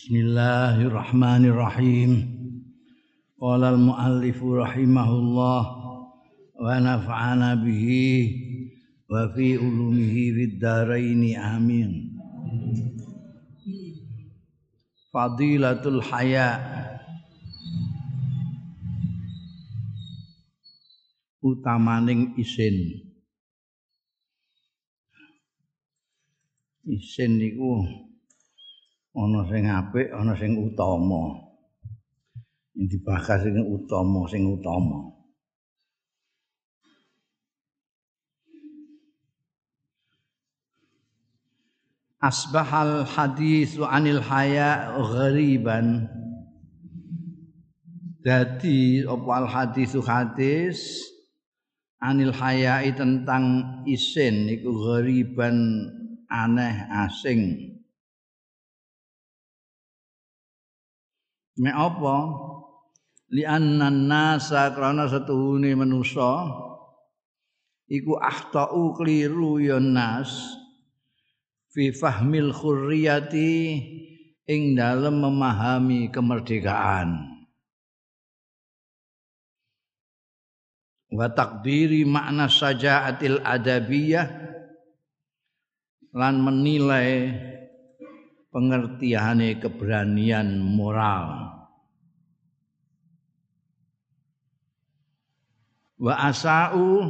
Bismillahirrahmanirrahim. Qala al-muallif rahimahullah wa nafa'ana bihi wa fi ulumihi fid dharain amin. Fadilatul haya utamaning isin. Isin niku ana sing apik ana sing utama. Yang dibahas sing utama sing utama. Asbahal hadis anil haya ghariban. Dadi apa al hadis hadis? Anil hayai tentang isin iku ghariban aneh asing Mek apa? Li annan nasa krana setuhune manusa iku ahtau kliru ya nas fi fahmil khurriyati ing dalem memahami kemerdekaan. Wa takdiri makna sajaatil adabiyah lan menilai pengertiane keberanian moral. Wa asau.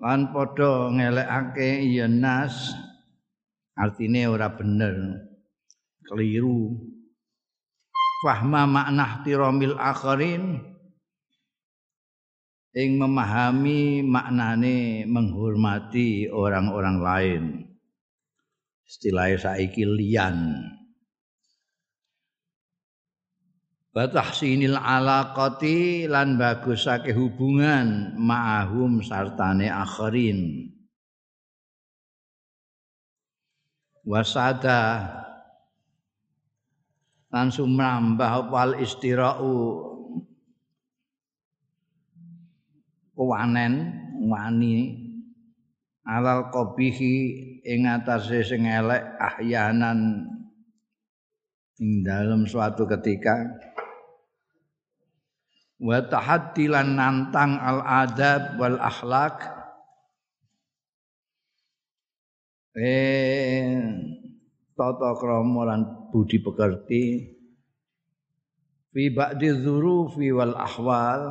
Lan padha ngelekake ya nas. Artine ora bener. Keliru. Fahma makna tiramil akharin. Ing memahami maknane menghormati orang-orang lain. Istilahnya saiki liyan wa tahsinil alaqati lan bagusake hubungan ma'ahum sartane akhirin wasada. Lan sumrambah wal istirau. Kuwanen wani. Alal qabihi ing atase sing elek ahyanan. Ing dalam suatu ketika wa tahaddilan nantang al adab wal akhlak. Eh tata krama lan budi pekerti. Fi ba'di dzurufi wal ahwal.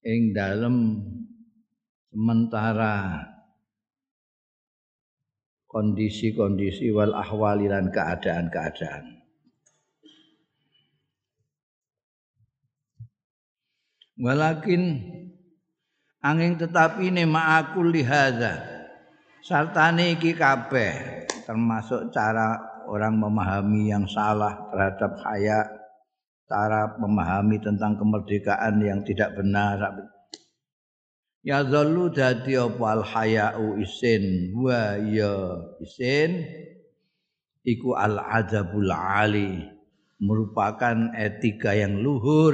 Ing dalem sementara kondisi-kondisi wal ahwali lan keadaan-keadaan walakin angin tetapi ne ma'akul lihada sartane iki kabeh termasuk cara orang memahami yang salah terhadap haya cara memahami tentang kemerdekaan yang tidak benar. Ya zallu dadi apa? Al hayau isin. Wa ya isin. Iku al adabul ali. Merupakan etika yang luhur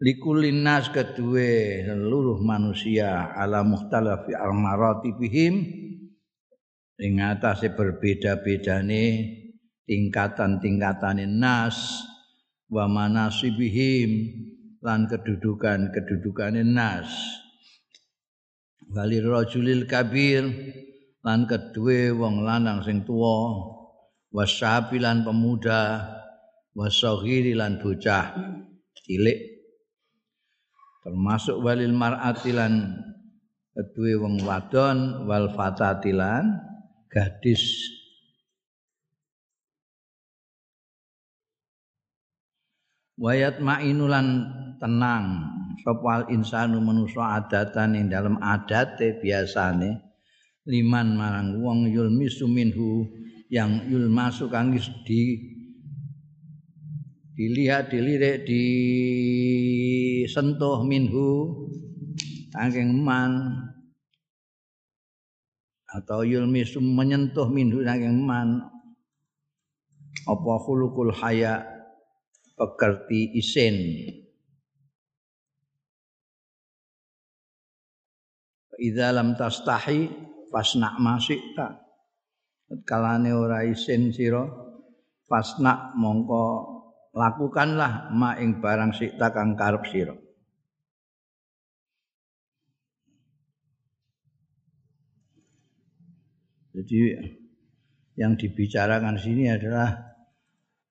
likulin nas kedue seluruh manusia ala mukhtalafi al maratibihim ing atase berbeda-bedane tingkatan-tingkatane nas wa manasibihim lan kedudukan-kedudukane nas. Walir rajulil kabir lan kedue wong lanang sing tuwa wasabilan pemuda wasaghiri lan bocah. Cilik termasuk walil mar'atilan kedue wong wadon wal fatatilan gadis. Wayat mainulan tenang sopal insanu manusa adatan ing dalam adate biasane liman marang wong yulmisu minhu yang yulmasu kang di dilihat dilirik disentuh minhu saking man atau yulmisum menyentuh minhu saking man. Apa khulukul haya pekerti isin. Idza lam tastahi fasna ma syi'ta kalane ora isin sira pasna mongko lakukanlah ma ing barang sikta kang karep sira Jadi yang dibicarakan sini adalah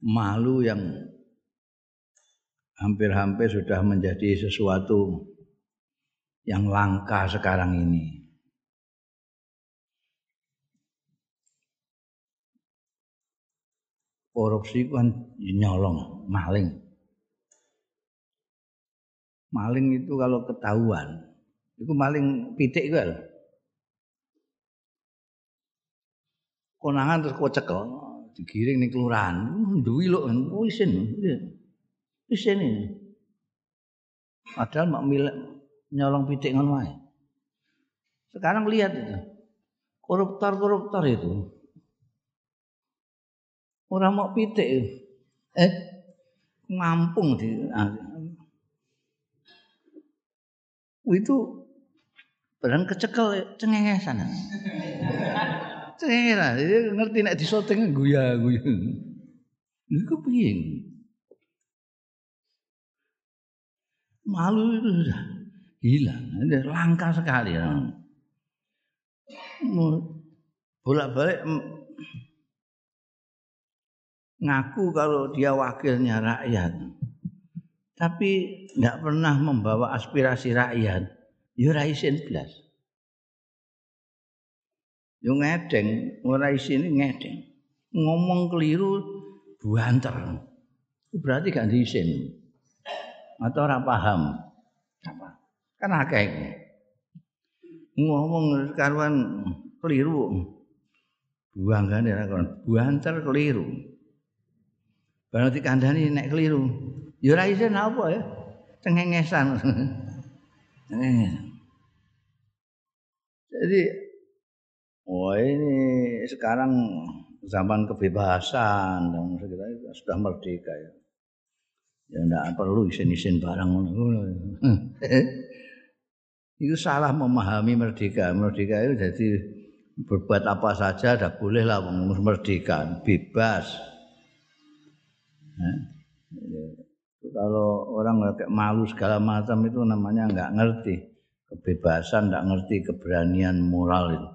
malu yang hampir-hampir sudah menjadi sesuatu yang langka sekarang ini. Korupsi kan nyolong, maling. Maling itu kalau ketahuan, itu maling pitik itu konangan terus kok cekel digiring ning kelurahan. Duwi lho oh isin isin ini. Padahal mak milik nyolong pitik ngono wae. Sekarang lihat itu koruptor-koruptor itu orang mau pitik eh ngampung di itu barang kecekel cengengesan Cengera, dia ngerti nek disoteng guya guya. Niku piye? Malu itu sudah hilang, langka sekali. Ya. Bolak-balik ngaku kalau dia wakilnya rakyat. Tapi tidak pernah membawa aspirasi rakyat. Ya raisin belas. yo ngedeng ora isine ngedeng. Ngomong keliru buanter. Berarti gak diisin. Atau ora paham? Apa kan akeh ngomong karuan keliru. Buang ya kan buanter keliru berarti kandhani nek keliru ya ora isin apa ya cengengesan jadi Oh ini sekarang zaman kebebasan dan kita sudah merdeka ya. Ya enggak perlu isin-isin barang itu salah memahami merdeka. Merdeka itu jadi berbuat apa saja dah boleh lah merdeka, bebas. Nah, kalau orang kayak malu segala macam itu namanya nggak ngerti kebebasan, nggak ngerti keberanian moral itu.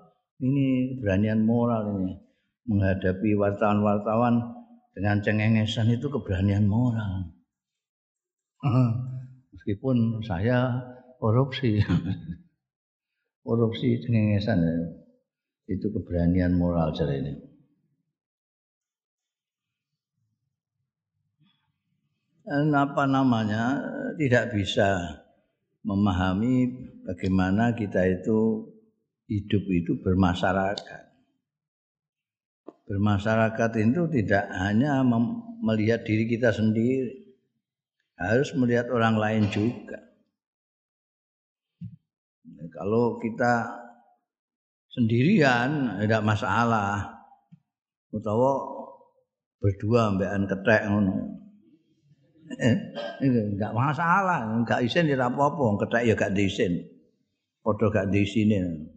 Ini keberanian moral ini menghadapi wartawan-wartawan dengan cengengesan itu keberanian moral. Meskipun saya korupsi, korupsi cengengesan ya. itu keberanian moral cara ini. Apa namanya tidak bisa memahami bagaimana kita itu hidup itu bermasyarakat. Bermasyarakat itu tidak hanya melihat diri kita sendiri, harus melihat orang lain juga. Kalau kita sendirian tidak masalah. Utawa berdua mbekan ketek ngono. Eh, enggak masalah, enggak isin ya apa-apa, ketek ya gak diisin. Padha gak diisine.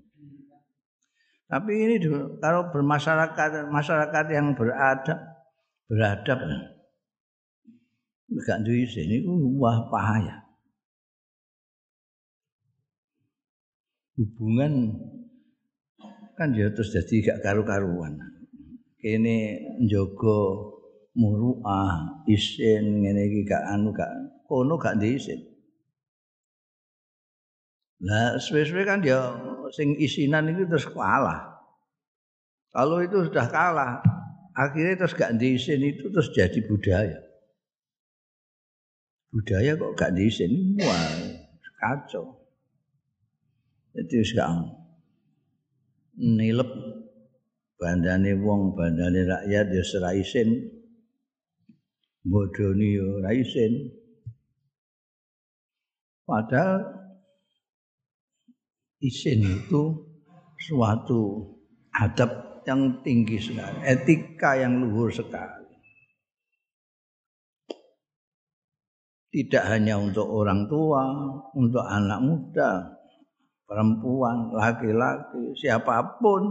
Tapi ini kalau bermasyarakat masyarakat yang beradab beradab gak duwe ini wah bahaya. Hubungan kan ya terus jadi gak karu-karuan. Kene njogo muruah isin ngene iki gak anu gak kono gak diisin. Lah suwe-suwe kan dia sing isinan itu terus kalah. Kalau itu sudah kalah, akhirnya terus gak diisin itu terus jadi budaya. Budaya kok gak diisin, wah kacau. Jadi sekarang nilep bandane wong, bandane rakyat ya seraisin, bodoni ya raisin. Padahal isin itu suatu adab yang tinggi sekali, etika yang luhur sekali. Tidak hanya untuk orang tua, untuk anak muda, perempuan, laki-laki, siapa pun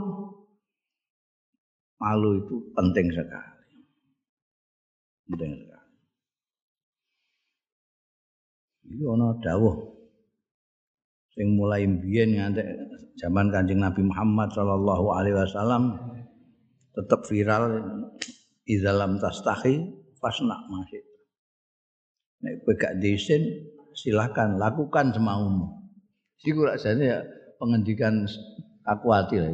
malu itu penting sekali. Penting sekali. Iki ana sing mulai mbiyen nganti zaman Kanjeng Nabi Muhammad sallallahu alaihi wasallam tetap viral izalam tastahi fasna masih. Nek kowe gak diisin silakan lakukan semaumu. Iku rasane ya pengendikan aku hati lah.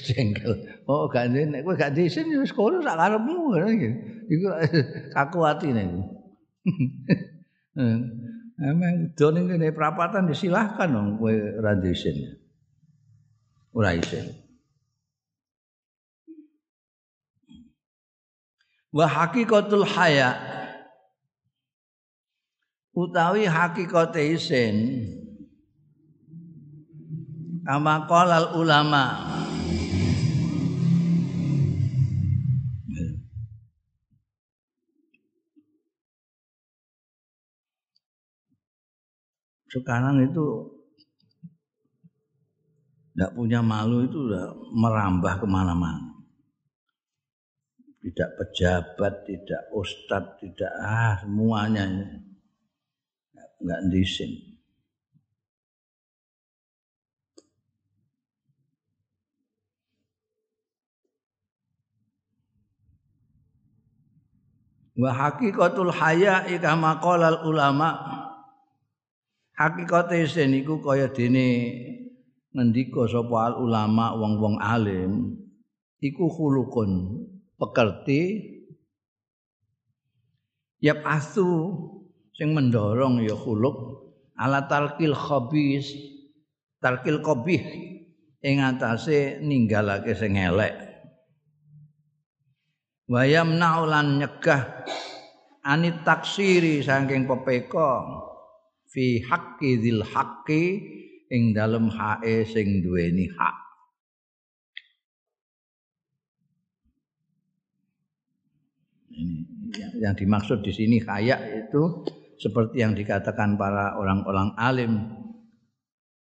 Jengkel. Oh, gak nek kowe gak diisin ya sekolah sak karepmu gitu. Iku aku hati nek. Emang udah ning kene prapatan disilahkan dong kowe ora diisin. Ora isin. Wa haqiqatul haya utawi hakikate isin kama qalal ulama sekarang itu tidak punya malu itu udah merambah ke mana-mana. Tidak pejabat, tidak ustadz, tidak ah semuanya nggak disin. Wa haqiqatul haya kama qala ulama hakikate sen iku kaya dene ngendika sapa ulama wong-wong alim iku khulukun pekerti yap asu sing mendorong ya khuluk ala talqil khabis talqil qabih ing atase ninggalake sing elek. Wayam naulan nyegah anit taksiri saking pepeka fi haqqi dzil haqqi ing dalem hae sing duweni hak. Ini yang dimaksud di sini kaya itu seperti yang dikatakan para orang-orang alim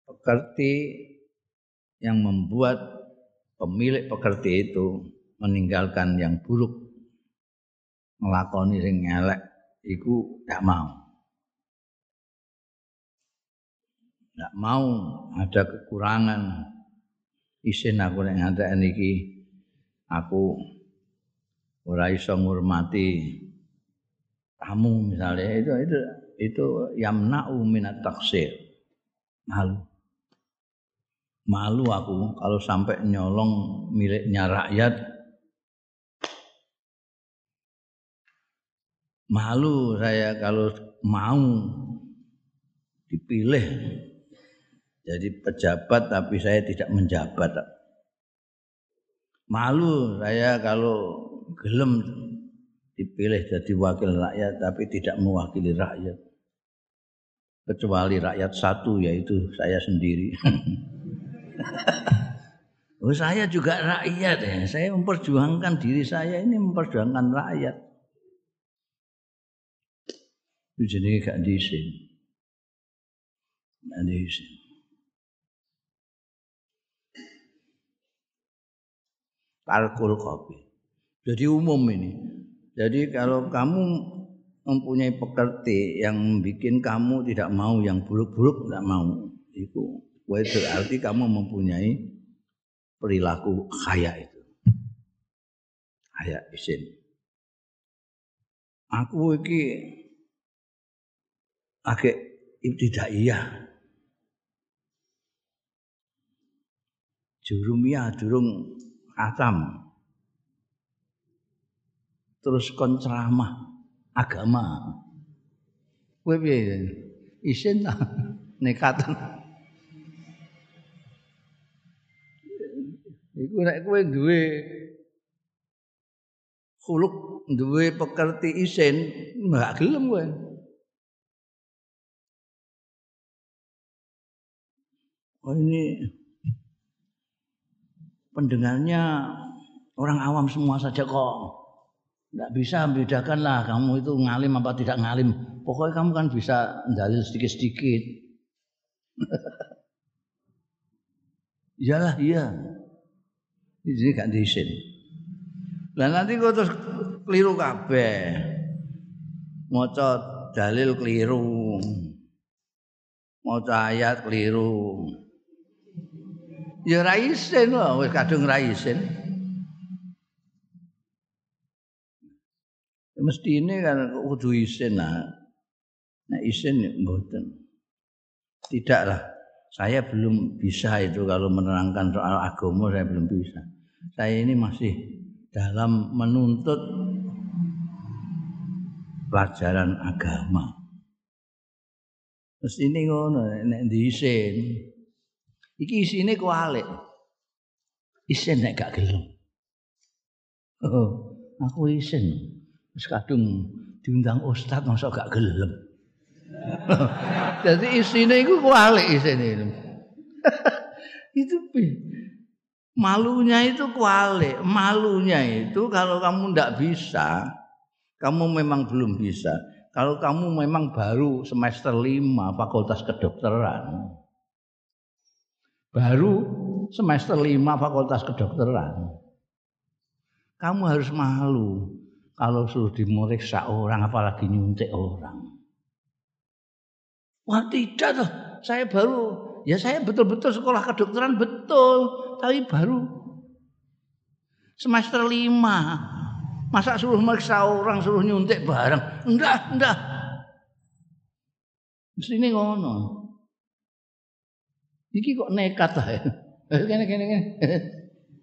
pekerti yang membuat pemilik pekerti itu meninggalkan yang buruk melakoni sing elek iku gak mau nggak mau ada kekurangan. Isin aku nek ngantek niki aku ora iso ngurmati tamu misalnya itu itu itu yamna'u minat taksir. Malu. Malu aku kalau sampai nyolong miliknya rakyat. Malu saya kalau mau dipilih jadi pejabat tapi saya tidak menjabat. Malu saya kalau gelem dipilih jadi wakil rakyat tapi tidak mewakili rakyat. Kecuali rakyat satu yaitu saya sendiri. oh, saya juga rakyat ya. Saya memperjuangkan diri saya ini memperjuangkan rakyat. Itu jadi gak diisin. Gak diisin. Tarkul kopi. Jadi umum ini. Jadi kalau kamu mempunyai pekerti yang bikin kamu tidak mau yang buruk-buruk tidak mau, itu berarti kamu mempunyai perilaku kaya itu. Kaya isin. Aku iki agak tidak iya. Jurumia durung khatam terus kon ceramah agama. Kowe piye? Isin ta? Nekatan. Iku nek kowe duwe khuluk duwe pekerti isin enggak gelem kowe. Oh ini pendengarnya orang awam semua saja kok. Tidak bisa membedakan lah kamu itu ngalim apa tidak ngalim. Pokoknya kamu kan bisa dalil sedikit-sedikit. Iyalah iya. Ini gak diisin. Lah nanti kok terus keliru kabeh. Maca dalil keliru. Maca ayat keliru. Ya ra isin lho, wis kadung ra isin. Mesti ini kan kudu isin lah. Nah isin mboten. Tidaklah. Saya belum bisa itu kalau menerangkan soal agama saya belum bisa. Saya ini masih dalam menuntut pelajaran agama. Terus ini ngono nek diisin. Iki isine kualik. Isin nek gak gelem. Oh, aku isin. Wis kadung diundang ustaz masa gak gelem. Jadi isine iku kualik isine. itu Malunya itu kualik. Malunya itu kalau kamu ndak bisa, kamu memang belum bisa. Kalau kamu memang baru semester lima fakultas kedokteran. Baru semester lima fakultas kedokteran. Kamu harus malu kalau suruh dimeriksa orang apalagi nyuntik orang. Wah tidak tuh, saya baru ya saya betul-betul sekolah kedokteran betul, tapi baru semester lima. Masa suruh meriksa orang, suruh nyuntik barang? Enggak, enggak. Mesti ini ngono. Iki kok nekat lah ya. Kene kene kene.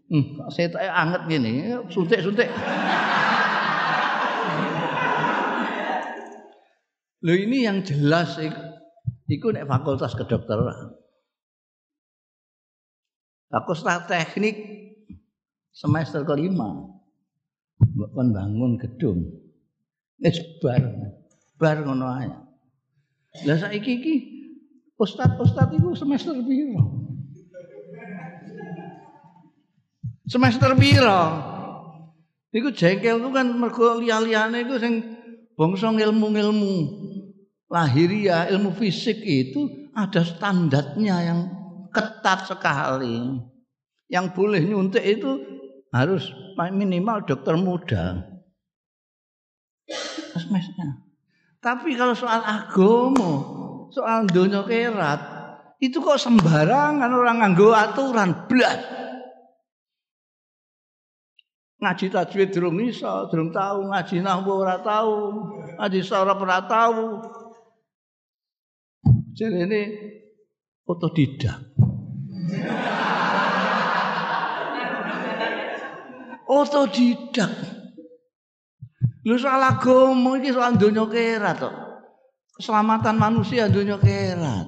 Hmm, saya tak anget gini, suntik-suntik. Loh ini yang jelas iku nek fakultas kedokteran. Fakultas teknik semester kelima kon bangun gedung. Wis bar. Bar ngono ae. Lah saiki iki ustad-ustad itu semester piro? Semester piro? Iku jengkel itu kan mergo liya-liyane iku sing bangsa ilmu-ilmu lahiriah, ilmu fisik itu ada standarnya yang ketat sekali. Yang boleh nyuntik itu harus minimal dokter muda. Tapi kalau soal agama, soal dunia kerat, itu kok sembarangan orang nganggo aturan blas. Ngaji tajwid durung iso, durung tahu, ngaji nahwu ora tahu, ngaji sora ora tahu. Jadi ini otodidak. Otodidak. Lu soal agama iki soal donya kerat to. Keselamatan manusia donya kerat.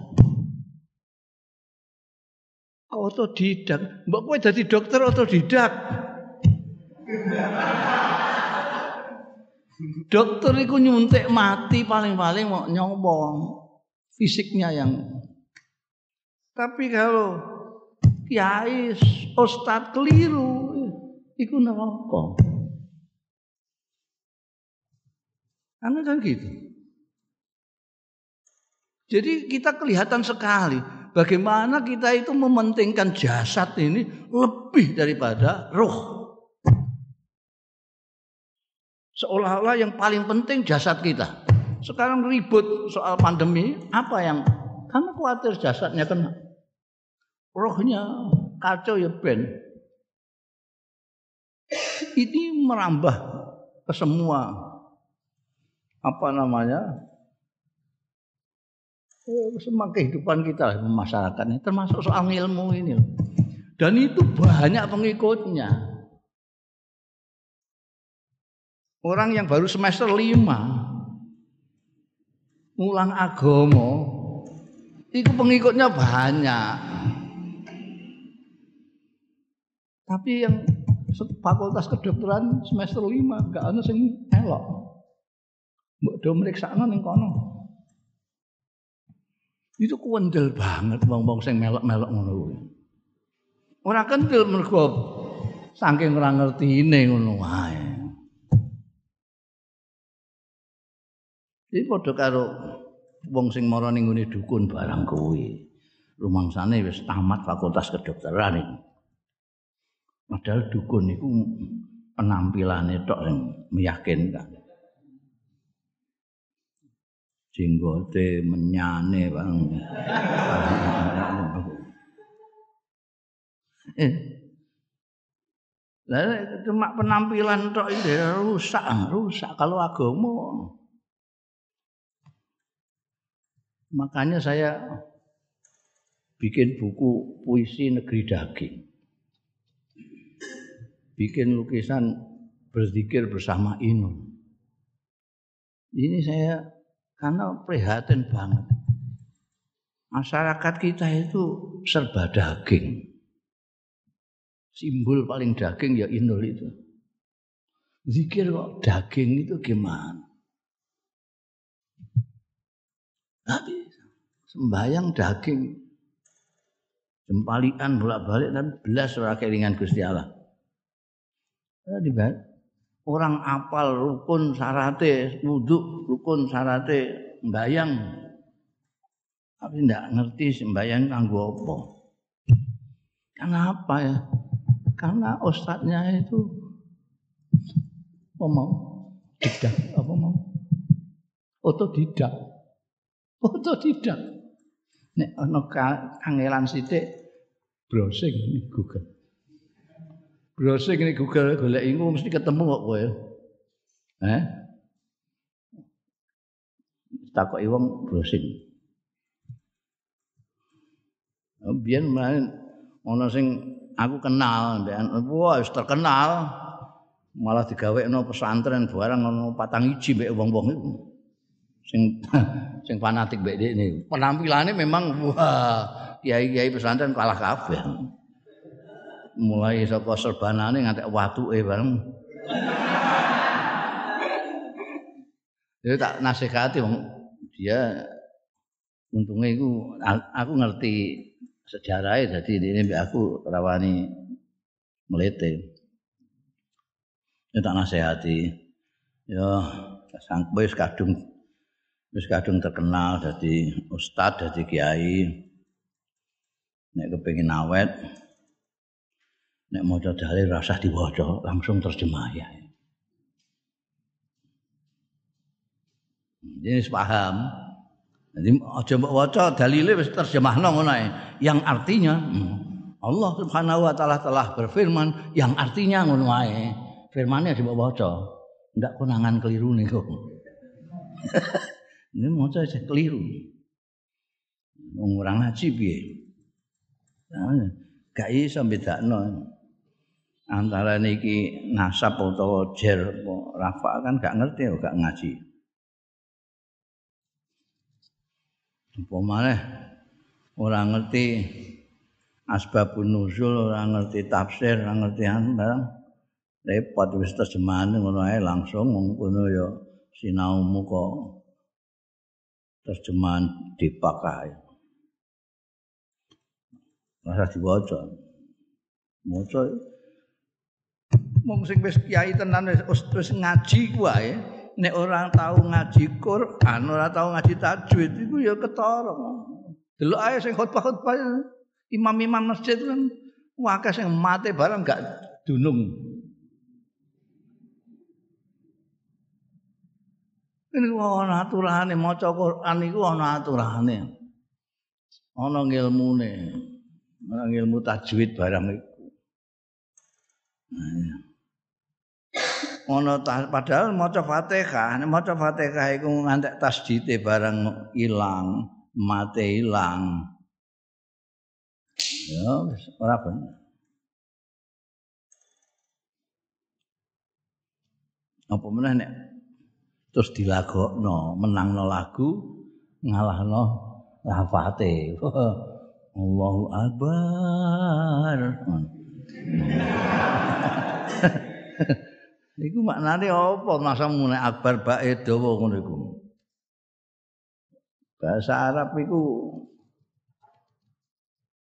Otodidak. Mbok kowe dadi dokter otodidak. dokter iku nyuntik mati paling-paling mau nyobong fisiknya yang tapi kalau kiai ustad keliru itu neraka karena kan gitu jadi kita kelihatan sekali bagaimana kita itu mementingkan jasad ini lebih daripada roh seolah-olah yang paling penting jasad kita sekarang ribut soal pandemi, apa yang karena khawatir jasadnya kena. Rohnya kacau ya ben. Ini merambah ke semua apa namanya semua kehidupan kita masyarakat ini termasuk soal ilmu ini dan itu banyak pengikutnya. Orang yang baru semester lima mulang agama itu pengikutnya banyak. Tapi yang fakultas kedokteran semester lima gak ada sing elok. Mbok do mriksakno ning kono itu kuwendel banget wong-wong sing melok-melok ngono kuwi ora kendel mergo saking ora ngertine ngono wae Iki padha karo wong sing mara ning ngene dukun barang kuwi. Rumangsane wis tamat fakultas kedokteran iki. Padahal dukun iku penampilane tok sing meyakinkan. Jenggote menyane bang. eh. Lah cuma penampilan tok ini rusak, rusak kalau agama. Makanya saya bikin buku puisi negeri daging. Bikin lukisan berzikir bersama Inun. Ini saya karena prihatin banget. Masyarakat kita itu serba daging. Simbol paling daging ya Inul itu. Zikir kok daging itu gimana? Tapi sembayang daging jempalian bolak-balik dan belas ora kelingan Gusti Allah. Orang apal rukun sarate wudhu, rukun sarate sembayang. Tapi tidak ngerti sembayang kanggo apa. Kenapa ya? Karena ustadznya itu apa mau? Tidak, apa mau? Otodidak. Otodidak. Nek ana kangelan sithik browsing ning Google. Browsing ning Google golek iku mesti ketemu kok kowe. Eh? Takoki wong browsing. Biyen main ana sing aku kenal, wah wis terkenal. Malah digawekno pesantren barang ana patang iji mbek wong-wong sing sing fanatik mbek ini. Penampilannya memang wah, kiai-kiai pesantren kalah kabeh. Mulai saka serbanane nganti watuke bareng. Dia tak nasihati wong dia untungnya itu aku ngerti sejarahnya jadi ini aku rawani melete. Dia tak nasihati. Ya, sang wis kadung wis kadung terkenal dadi ustad dadi kiai nek kepengin awet nek maca dalil rasah diwaca langsung terjemah ya Jadi paham. Jadi aja mbok waca dalile wis terjemahno ngono Yang artinya hmm, Allah Subhanahu wa taala telah berfirman yang artinya ngono ae. Firmane mbok waca. Ndak konangan keliru niku. Ini maca saya keliru. Wong ora ngaji piye? Nah, gak iso bedakno. Antara niki nasab utawa jer rafa kan gak ngerti gak ngaji. Apa maneh ora ngerti asbabun nuzul, ora ngerti tafsir, ora ngerti barang repot wis terjemahan ngono ae langsung ngono ya sinaumu kok terjemahan dipakai. Masa diwaca. Maca Wong sing wis kiai tenan wis terus ngaji ku wae, nek ora tau ngaji Quran, ora tau ngaji tajwid iku ya ketara. Delok ae sing khotbah-khotbah imam-imam masjid kan wakil sing mate barang gak dunung. Ini ana aturane maca Quran iku ana aturane. Ana ngilmune. Ana ilmu tajwid barang iku. Ana padahal maca Fatihah, nek maca Fatihah iku ngantek tasdite barang ilang, mate ilang. Ya, ora bener. Apa meneh nek terus dilagokno menangno lagu ngalahno lafate Allahu akbar Iku maknane apa? Masa mune akbar bae dawa ngono iku? Bahasa Arab iku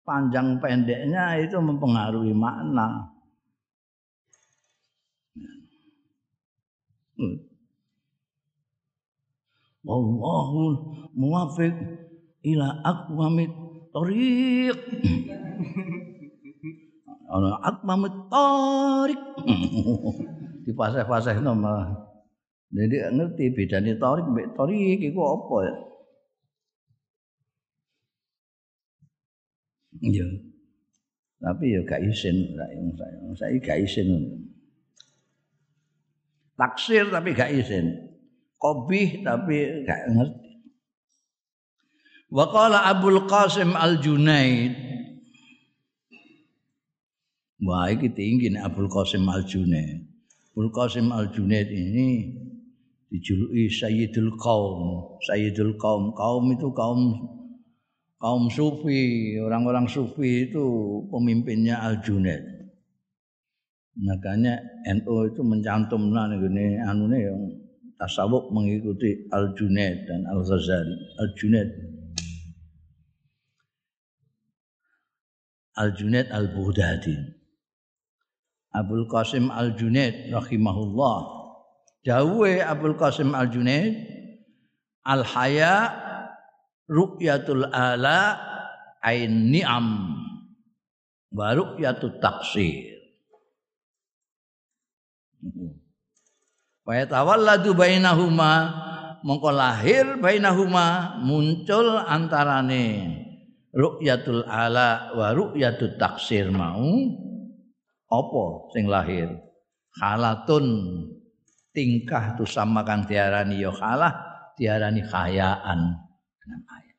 panjang pendeknya itu mempengaruhi makna. Wallahu muwafiq ila aqwamit tariq. Ana aqwamit tariq di fase-fase malah jadi ngerti bedanya tarik mbek tarik iku apa ya Iya. Tapi ya gak isin saya. Saya gak isin. Taksir tapi gak isin. Kobih tapi gak ngerti. Wa qala Abdul Qasim Al-Junaid Wah, ini tinggi nih Abdul Qasim Al-Junaid. Qasim Al-Junaid ini dijuluki Sayyidul Qaum. Sayyidul Qaum. Kaum itu kaum kaum sufi, orang-orang sufi itu pemimpinnya Al Junaid. Makanya NU itu mencantum nah ini anu yang tasawuf mengikuti Al Junaid dan Al Ghazali. Al Junaid Al Junaid Al Bughdadi. Abdul Qasim Al Junaid rahimahullah. Dawe Abdul Qasim Al Junaid Al Haya ru'yatul ala ain ni'am wa ru'yatut taksir. Wa yatawalladu bainahuma mongko lahir bainahuma muncul antarane ru'yatul ala wa ru'yatut taksir mau apa sing lahir? Halatun tingkah tu sama kang diarani ya halah diarani khayaan. Dengan ayat.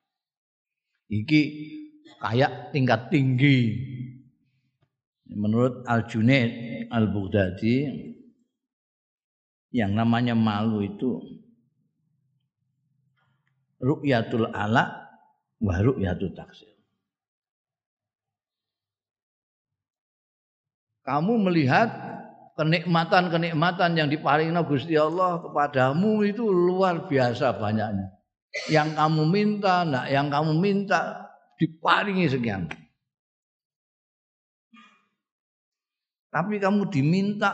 Iki kayak tingkat tinggi. Menurut Al Junaid Al Bughdadi yang namanya malu itu ru'yatul ala wa ru'yatu taksir. Kamu melihat kenikmatan-kenikmatan yang diparingi Gusti Allah kepadamu itu luar biasa banyaknya. Yang kamu minta, nah yang kamu minta diparingi sekian. Tapi kamu diminta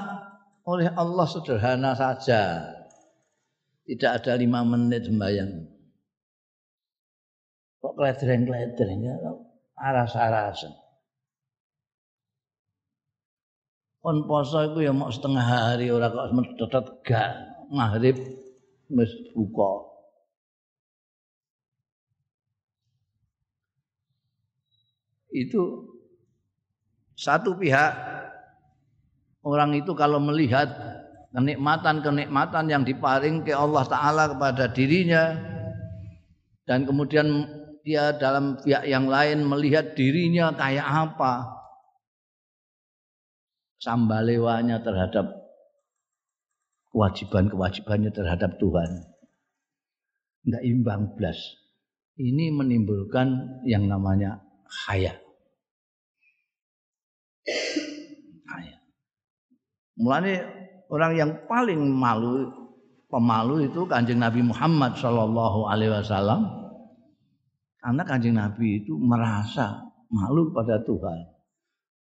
oleh Allah sederhana saja. Tidak ada lima menit sembahyang kok kledreng-kledreng ya aras-arasan. Kon poso iku ya mau setengah hari ora kok tetep gak maghrib wis buka. Itu satu pihak orang itu kalau melihat kenikmatan-kenikmatan yang diparing ke Allah taala kepada dirinya dan kemudian dia dalam pihak yang lain melihat dirinya kayak apa sambalewanya terhadap kewajiban-kewajibannya terhadap Tuhan. Tidak imbang belas ini menimbulkan yang namanya khaya. Khaya. Mulanya orang yang paling malu pemalu itu kanjeng Nabi Muhammad Shallallahu Alaihi Wasallam. Karena kanjeng Nabi itu merasa malu pada Tuhan.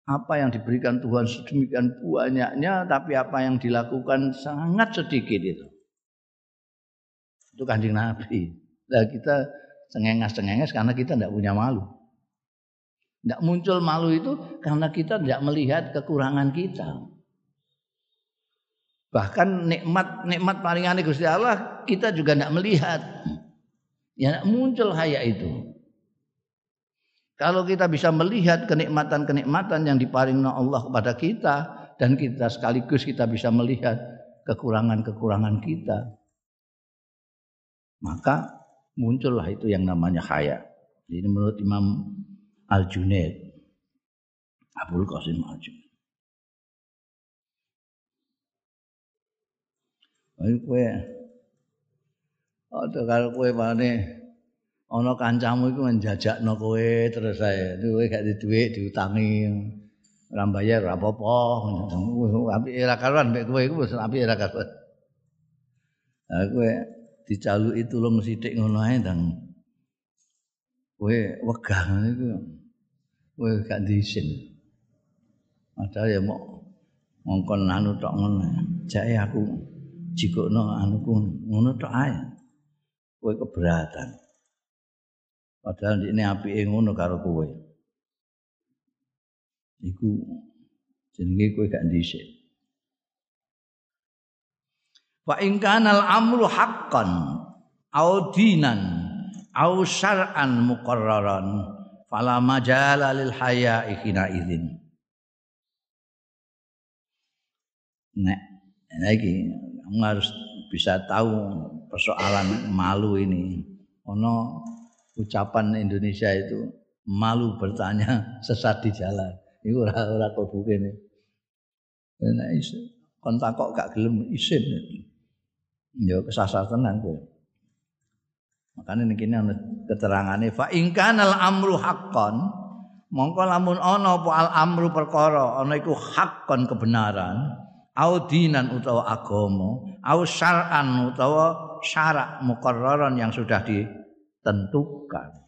Apa yang diberikan Tuhan sedemikian banyaknya, tapi apa yang dilakukan sangat sedikit itu. Itu kanjeng Nabi. Nah kita cengenges-cengenges karena kita tidak punya malu. Tidak muncul malu itu karena kita tidak melihat kekurangan kita. Bahkan nikmat nikmat paling aneh Gusti Allah kita juga tidak melihat. Ya muncul haya itu. Kalau kita bisa melihat kenikmatan-kenikmatan yang diparingkan Allah kepada kita dan kita sekaligus kita bisa melihat kekurangan-kekurangan kita, maka muncullah itu yang namanya haya. Ini menurut Imam Al Junaid, Abdul Qasim Al Junaid. Ayo kue kalau kowe pane ana kancamu iku menjajakno kowe terus saya kowe gak di diutangi. Ora bayar ora apa-apa. Apik ora karuan mek kowe iku wis apik ora karuan. Ha kowe dicaluki tulung sithik ngono ae ndang kowe wegah ngono iku. Kowe gak diisin padahal ya mau ngongkon anu tok ngono. Jake aku jikono anuku ngono tok ae. Kowe keberatan. Padahal ini apike ngono karo kowe. Iku jenenge kowe gak dhisik. Fa in kanal amru haqqan au dinan au syar'an muqarraran fala majala lil haya'i hina idzin. Nek lagi kamu harus bisa tahu persoalan malu ini. Ono ucapan Indonesia itu malu bertanya sesat di jalan. Iku ora ora kok kene. Nek iso kon takok gak gelem isin. Ya kesasar tenan kowe. Makanya ini kini ada keterangannya fa ingkanal amru haqqan mongko lamun ana apa al amru perkara ana iku haqqan kebenaran au dinan utawa agama au syar'an utawa syarak muqarraran yang sudah ditentukan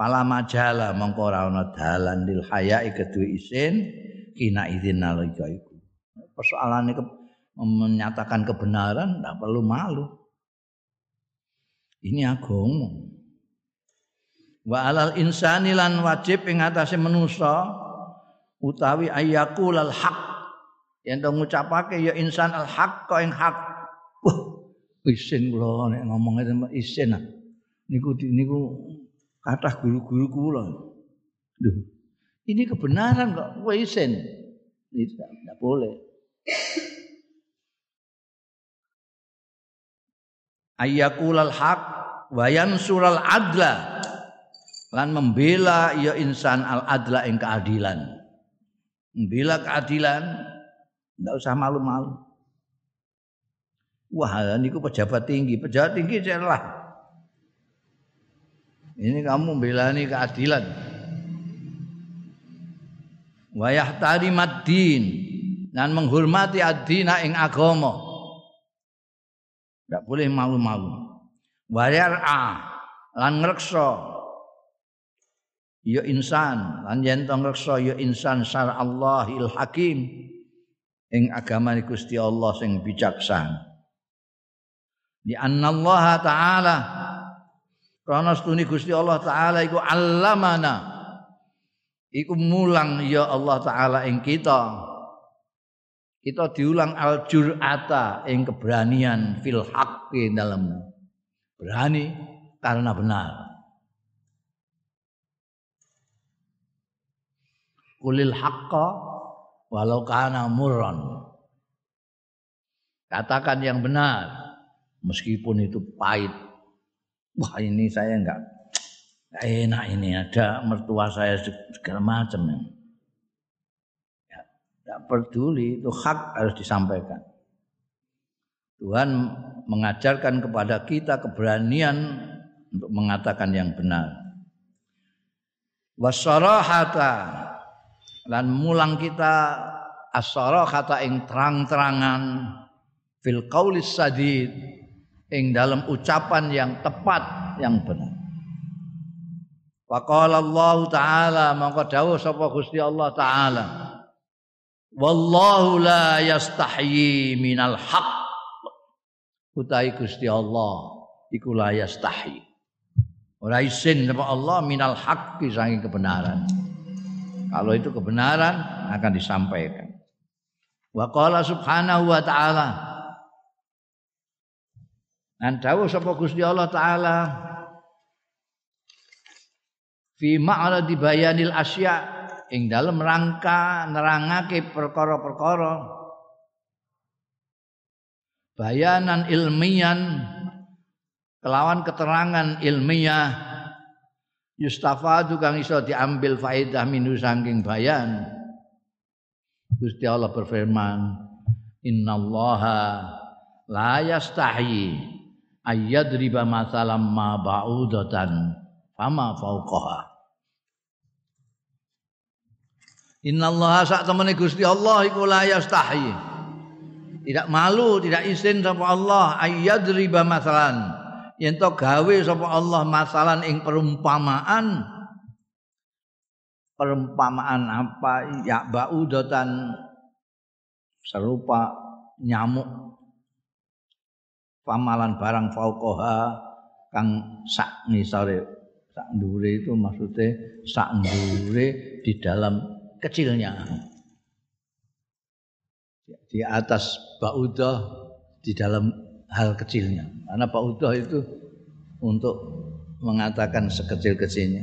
Pala majala mongko ora dalan lil haya'i kedue isin kina izin nalika iku. Ini menyatakan kebenaran tidak perlu malu. Ini agama. Wa alal insani lan wajib ing atase manusa utawi ayyakul al haq. Yen ngucapake ya insan al haq kok ing hak. Wah, isin kula nek ngomongnya isin. Niku niku kathah guru-guru kula. Duh. Ini kebenaran kok kowe isin. Tidak boleh. Ayyakulal haq wa yansural adla lan membela ya insan al adla ing keadilan. Membela keadilan enggak usah malu-malu. Wah, niku pejabat tinggi, pejabat tinggi celah. Ini kamu membelani keadilan. Wayah tadi madin dan menghormati adina ing agama. Tidak boleh malu-malu. Wayar a lan ngrekso ya insan lan yen to ngrekso ya insan syar Allahil Hakim ing agama Gusti Allah sing bijaksana. Di Allah taala karena stuni Gusti Allah taala iku allamana iku mulang ya Allah taala ing kita kita diulang al jur'ata yang keberanian fil haqqi dalam berani karena benar. Kulil haqqa walau kana murran. Katakan yang benar meskipun itu pahit. Wah ini saya enggak enak ini ada mertua saya segala macam. Tidak peduli, itu hak harus disampaikan. Tuhan mengajarkan kepada kita keberanian untuk mengatakan yang benar. Wasarahata dan mulang kita asarahata ing terang-terangan fil qaulis sadid ing dalam ucapan yang tepat yang benar. Wa qala Allah taala maka dawuh sapa Gusti Allah taala Wallahu la yastahyi minal haq. Utai Gusti Allah iku la yastahyi. Ora isin sapa Allah minal haqqi saking kebenaran. Kalau itu kebenaran akan disampaikan. Wa qala subhanahu wa ta'ala Dan dawuh sapa Gusti Allah taala fi ma'radi bayanil asya' ing dalam rangka nerangake perkara-perkara. Bayanan ilmian kelawan keterangan ilmiah yustafadu kang iso diambil faedah minu saking bayan. Gusti Allah berfirman innallaha la yastahi ayyadriba masalam ma ba'udatan fama fauqaha Innallaha sak temene Gusti Allah iku la yastahi. Tidak malu, tidak izin sapa Allah ayyadriba masalan. Yen to gawe sapa Allah masalan ing perumpamaan. Perumpamaan apa? Ya baudatan. Serupa nyamuk pamalan barang fauqoha kang sak ngisore sak ndure itu maksudnya sak ndure di dalam kecilnya. Di atas baudah di dalam hal kecilnya. Karena Pak Udah itu untuk mengatakan sekecil-kecilnya.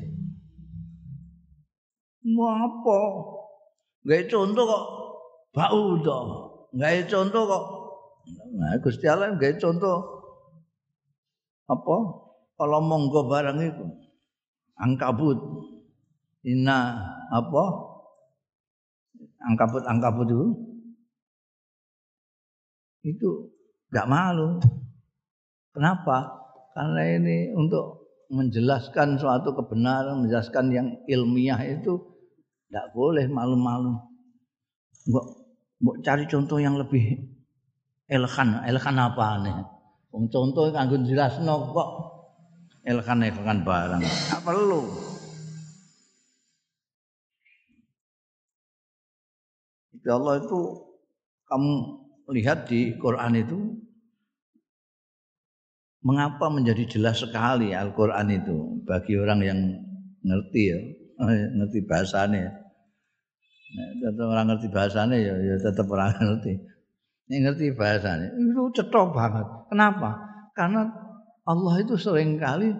Mau apa? Gak contoh kok Pak Udah. Gak contoh kok. Nah, Gusti Allah gak contoh apa? Kalau monggo barang itu angkabut. Ina apa? Angkabut-angkabut itu itu nggak malu. Kenapa? Karena ini untuk menjelaskan suatu kebenaran, menjelaskan yang ilmiah itu tidak boleh malu-malu. Mbok, mbok cari contoh yang lebih elegan, elegan apa nih? Wong contoh kanggo jelasno kok elegan-elegan barang. Tidak perlu. Ya Allah itu kamu lihat di Quran itu mengapa menjadi jelas sekali Al-Quran itu bagi orang yang ngerti ya, ngerti bahasanya. Nah, tetap orang ngerti bahasanya ya, ya tetap orang ngerti. Yang ngerti bahasanya itu cetok banget. Kenapa? Karena Allah itu sering kali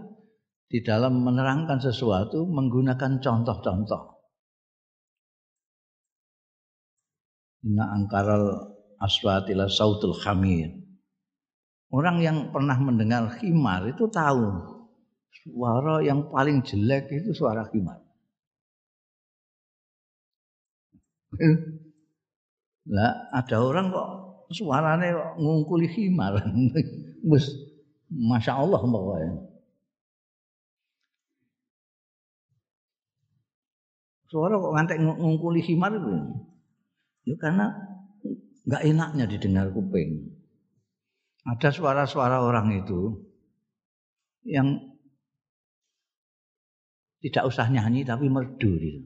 di dalam menerangkan sesuatu menggunakan contoh-contoh. Inna angkaral aswatila sautul khamir. Orang yang pernah mendengar khimar itu tahu suara yang paling jelek itu suara khimar. Lah ada orang kok suaranya kok ngungkuli khimar. Bus, masya Allah. Suara kok ngantek ngungkuli khimar itu. Ya karena nggak enaknya didengar kuping. Ada suara-suara orang itu yang tidak usah nyanyi tapi merdu gitu.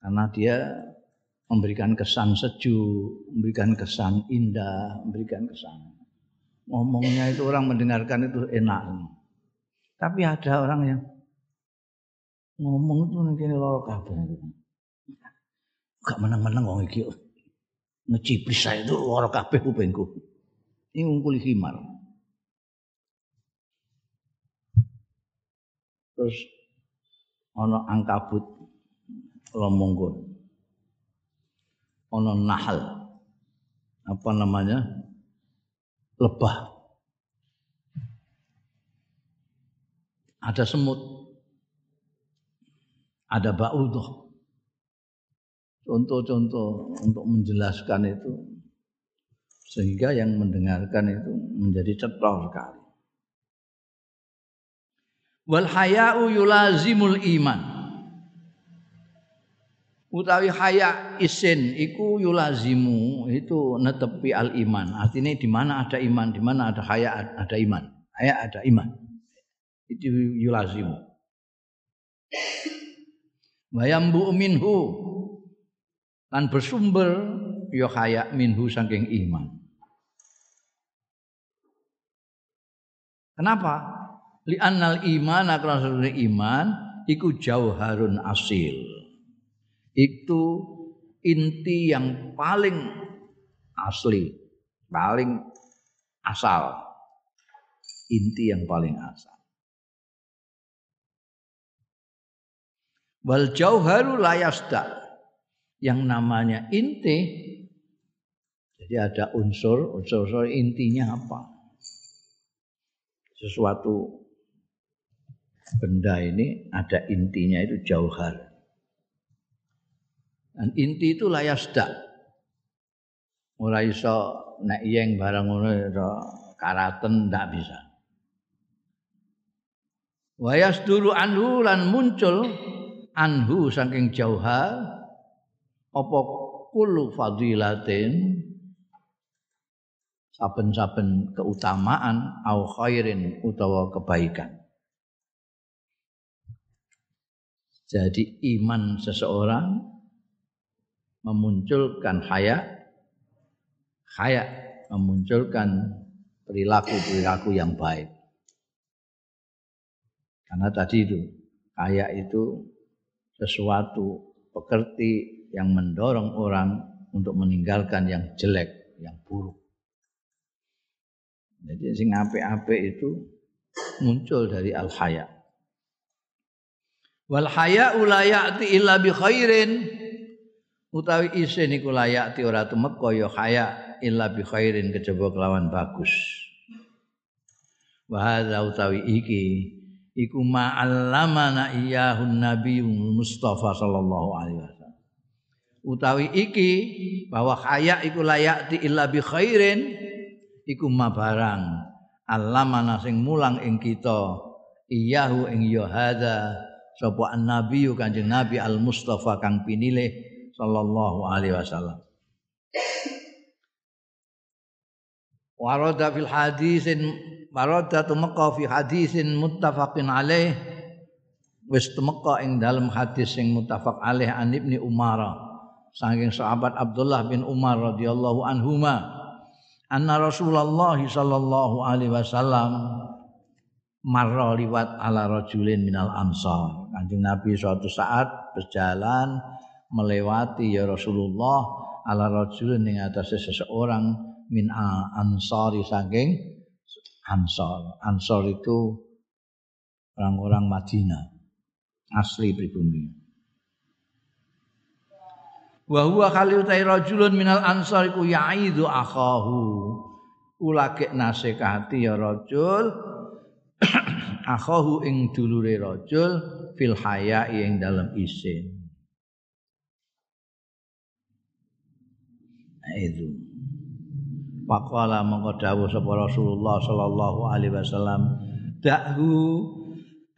Karena dia memberikan kesan sejuk, memberikan kesan indah, memberikan kesan ngomongnya itu orang mendengarkan itu enak. Tapi ada orang yang ngomong itu nanti loro kabeh. Gak menang-menang wong iki ngeciplis saya itu lara kabeh kupingku. Ini ngungkuli himar. Terus ana angkabut lomonggon. Ana nahal. Apa namanya? Lebah. Ada semut. Ada baudah contoh-contoh untuk menjelaskan itu sehingga yang mendengarkan itu menjadi cetok sekali. Wal yulazimul iman. Utawi haya isin iku yulazimu itu netepi al iman. Artinya di mana ada iman, di mana ada haya ada iman. Haya ada iman. Itu yulazimu. Wayambu minhu lan bersumber ya kaya minhu saking iman. Kenapa? Li annal iman akan iman iku jauharun asil. Itu inti yang paling asli, paling asal. Inti yang paling asal. Wal jauharu layasda yang namanya inti jadi ada unsur unsur, unsur intinya apa sesuatu benda ini ada intinya itu jauhar dan inti itu layasda mulai iso nek yang barang ngono karaten ndak bisa wayas dulu anhu lan muncul anhu saking jauhar apa kullu fadilatin saben-saben keutamaan au khairin utawa kebaikan. Jadi iman seseorang memunculkan haya, haya memunculkan perilaku-perilaku yang baik. Karena tadi itu, kaya itu sesuatu pekerti yang mendorong orang untuk meninggalkan yang jelek, yang buruk. Jadi sing apik-apik itu muncul dari al haya. Wal haya ulayati illa bi khairin utawi isin iku layati ora tumeka ya haya illa bi khairin kejaba kelawan bagus. Wa utawi iki iku ma'allamana iyahun nabi Mustafa sallallahu alaihi wasallam. Utawi iki bahwa haya iku layati illa bi khairin iku ma barang allamana sing mulang ing kita iyahu ing ya hadza sapa nabi kanjeng nabi al mustafa kang pinilih sallallahu alaihi wasallam. Warada fil hadisin warada tumeka fi hadisin muttafaqin alaih. Wis tumeka ing dalam hadis sing muttafaq alaih an ibni umar saking sahabat Abdullah bin Umar radhiyallahu anhuma. Anna Rasulullah sallallahu alaihi wasallam marra liwat ala rajulin minal ansar. Kanjeng Nabi suatu saat berjalan melewati ya Rasulullah ala rajulin ing atas seseorang min ansari saking ansor. Ansor itu orang-orang Madinah asli pribumi. Wa huwa kali utai rajulun minal ansar iku ya'idu akhahu. Ulake nasekati ya rajul akhahu ing dulure rajul fil haya ing dalam isin. Itu. Faqala mongko dawuh sapa Rasulullah sallallahu alaihi wasallam dahu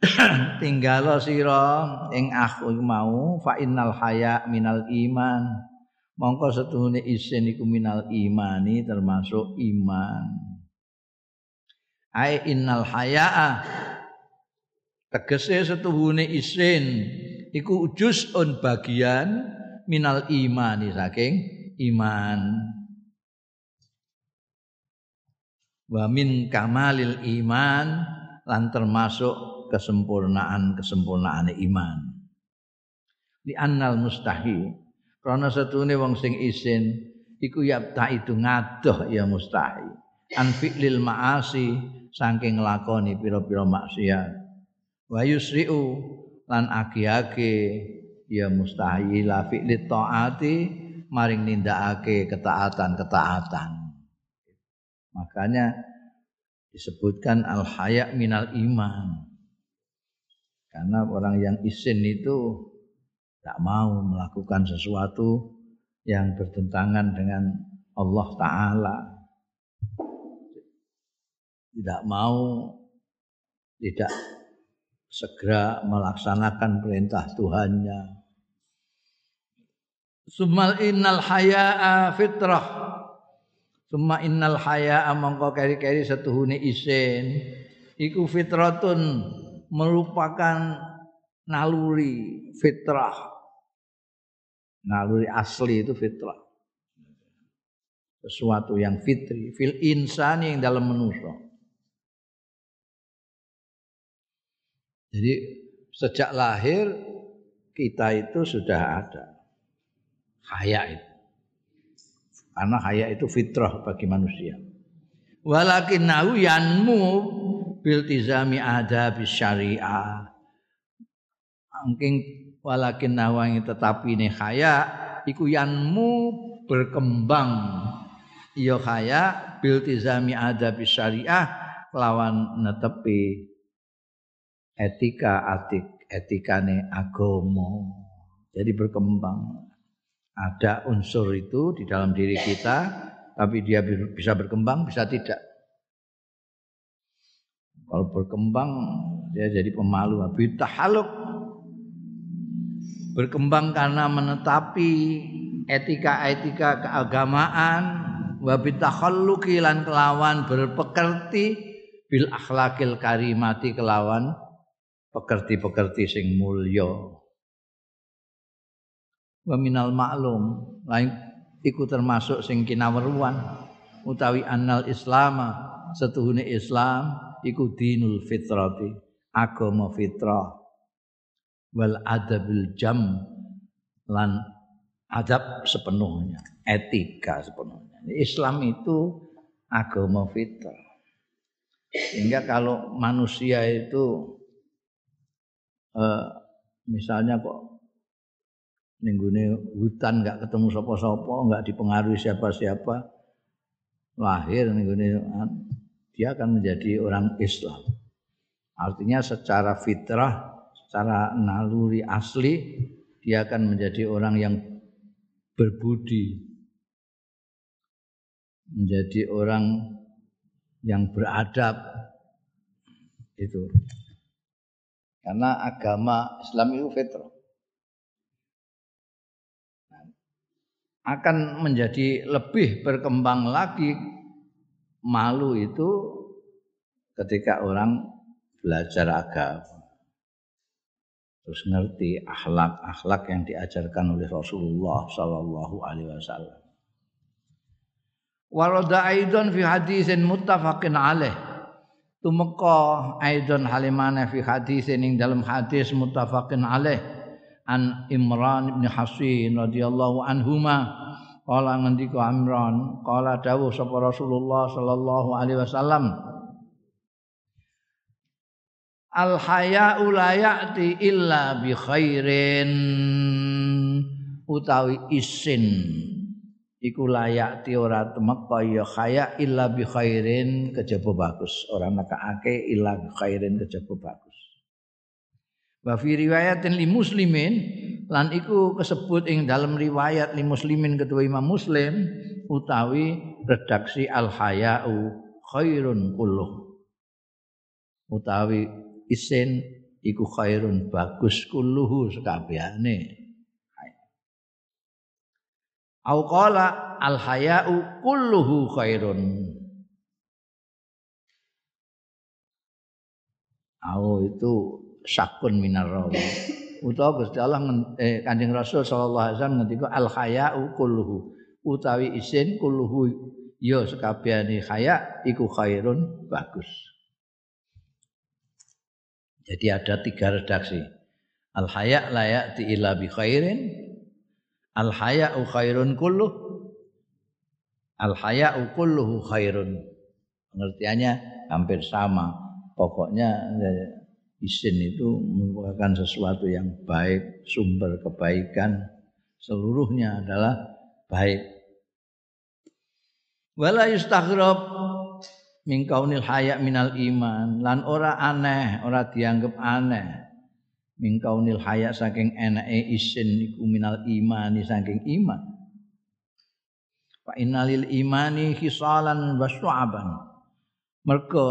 tinggalo sira ing aku mau fa innal haya minal iman mongko setuhune isin iku minal imani termasuk iman ai innal hayaa tegese setuhune isin iku juz'un bagian minal imani saking iman. Wa min kamalil iman lan termasuk kesempurnaan kesempurnaan iman. Di annal mustahi karena setune wong sing isin iku yapta itu ngadoh ya mustahi. An fi'lil ma'asi saking nglakoni pira-pira maksiat. Wa yusri'u lan agi-agi ya mustahi la fi'lit taati maring nindakake ketaatan-ketaatan Makanya disebutkan al haya minal iman. Karena orang yang isin itu tidak mau melakukan sesuatu yang bertentangan dengan Allah Ta'ala. Tidak mau, tidak segera melaksanakan perintah Tuhannya. Sumal innal haya'a fitrah Suma innal haya mongko keri-keri setuhune isin iku fitratun merupakan naluri fitrah. Naluri asli itu fitrah. Sesuatu yang fitri, fil insani yang dalam manusia. Jadi sejak lahir kita itu sudah ada haya itu. Karena haya itu fitrah bagi manusia. Walakin nahu yanmu biltizami adab syariah. Mungkin walakin nahu yang tetapi ini haya iku yanmu berkembang iya haya biltizami adab syariah lawan netepi etika atik etikane agomo jadi berkembang ada unsur itu di dalam diri kita tapi dia bisa berkembang bisa tidak. Kalau berkembang dia jadi pemalu. Haluk berkembang karena menetapi etika-etika keagamaan. Wa bitakhalluqi lan kelawan berpekerti. Bil akhlakil karimati kelawan pekerti-pekerti sing mulya wa maklum lain iku termasuk sing kinaweruan. Utawi annal islama setuhune islam iku dinul fitrati agama fitrah. Wal adabil jam lan adab sepenuhnya etika sepenuhnya. Islam itu agama fitrah. Sehingga kalau manusia itu eh, misalnya kok ninggune hutan nggak ketemu sapa-sapa, nggak dipengaruhi siapa-siapa, lahir ninggune dia akan menjadi orang Islam. Artinya secara fitrah, secara naluri asli dia akan menjadi orang yang berbudi, menjadi orang yang beradab. Itu. Karena agama Islam itu fitrah akan menjadi lebih berkembang lagi malu itu ketika orang belajar agama terus ngerti akhlak-akhlak yang diajarkan oleh Rasulullah Sallallahu Alaihi Wasallam. Warada aidon fi hadisin muttafaqin alaih. Tumeka aidon halimane fi hadisin ing dalam hadis muttafaqin alaih an Imran bin Hasin radhiyallahu anhuma. Qala ngendika Imran qala dawuh sapa Rasulullah sallallahu alaihi wasallam. Al haya'u la ya'ti illa bi khairin. Utawi isin. Iku layak ti ora temeka ya khaya illa bi khairin kejaba bagus. Ora nekake illa bi khairin kejaba bagus wa fi riwayatin li muslimin lan iku kesebut ing dalam riwayat li muslimin ketua Imam Muslim utawi redaksi al hayau khairun kulluh utawi isin iku khairun bagus kulluhu sekabehane Au qala al haya'u kulluhu khairun. Au itu sakun minar rawi. Utawa Gusti Allah eh, Kanjeng Rasul sallallahu alaihi wasallam ngendika al haya'u kulluhu. Utawi isin kulluhu ya sekabehane haya iku khairun bagus. Jadi ada tiga redaksi. Al haya layak ti ila bi khairin Al haya'u khairun kulluh. Al haya'u kulluhu khairun. Pengertiannya hampir sama. Pokoknya isin itu merupakan sesuatu yang baik, sumber kebaikan seluruhnya adalah baik. Wala yustaghrab min kaunil haya minal iman. Lan ora aneh, ora dianggap aneh min kaunil haya saking enake isin iku minal imani saking iman. Fa innalil imani khisalan wa syu'aban. Mergo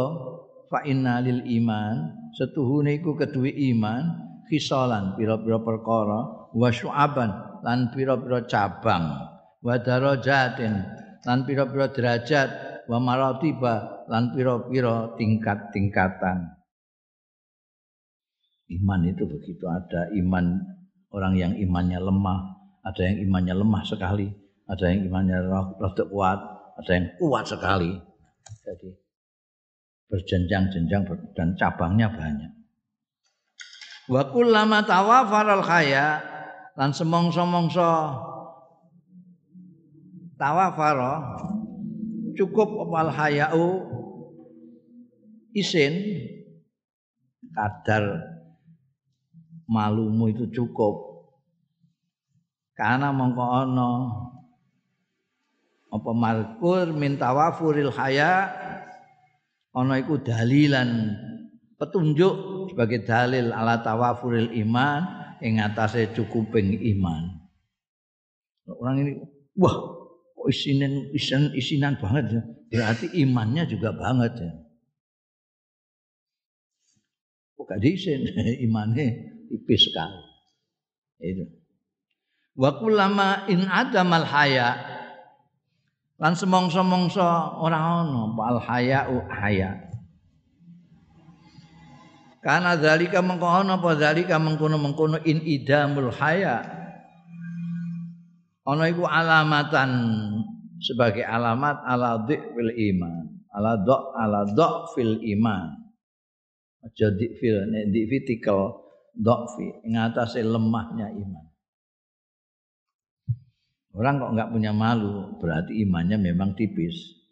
fa innalil iman setuhune iku kedue iman khisalan pira-pira perkara wa syu'aban lan pira-pira cabang wa darajatin lan pira-pira derajat wa maratiba lan pira-pira tingkat-tingkatan Iman itu begitu ada iman orang yang imannya lemah, ada yang imannya lemah sekali, ada yang imannya rada kuat, ada yang kuat sekali. Jadi berjenjang-jenjang dan cabangnya banyak. Wa kullama tawafaral khaya lan semongso-mongso tawafara cukup opal hayau isin kadar malumu itu cukup karena mongko ana apa markur min tawafuril haya ana iku dalilan petunjuk sebagai dalil ala tawafuril iman ing atase cukuping iman orang ini wah kok isinan isinan, isinan banget ya berarti imannya juga banget ya kok gak diisin imannya tipis sekali. Itu. Wa kullama in adamal haya lan semongso-mongso ora ono al haya'u haya. Karena zalika mengkono apa zalika mengkono-mengkono in idamul haya. Ono iku alamatan sebagai alamat ala fil iman. Ala do ala do fil iman. Aja fil nek dik fitikel dhaffi ngatasi lemahnya iman. Orang kok nggak punya malu, berarti imannya memang tipis.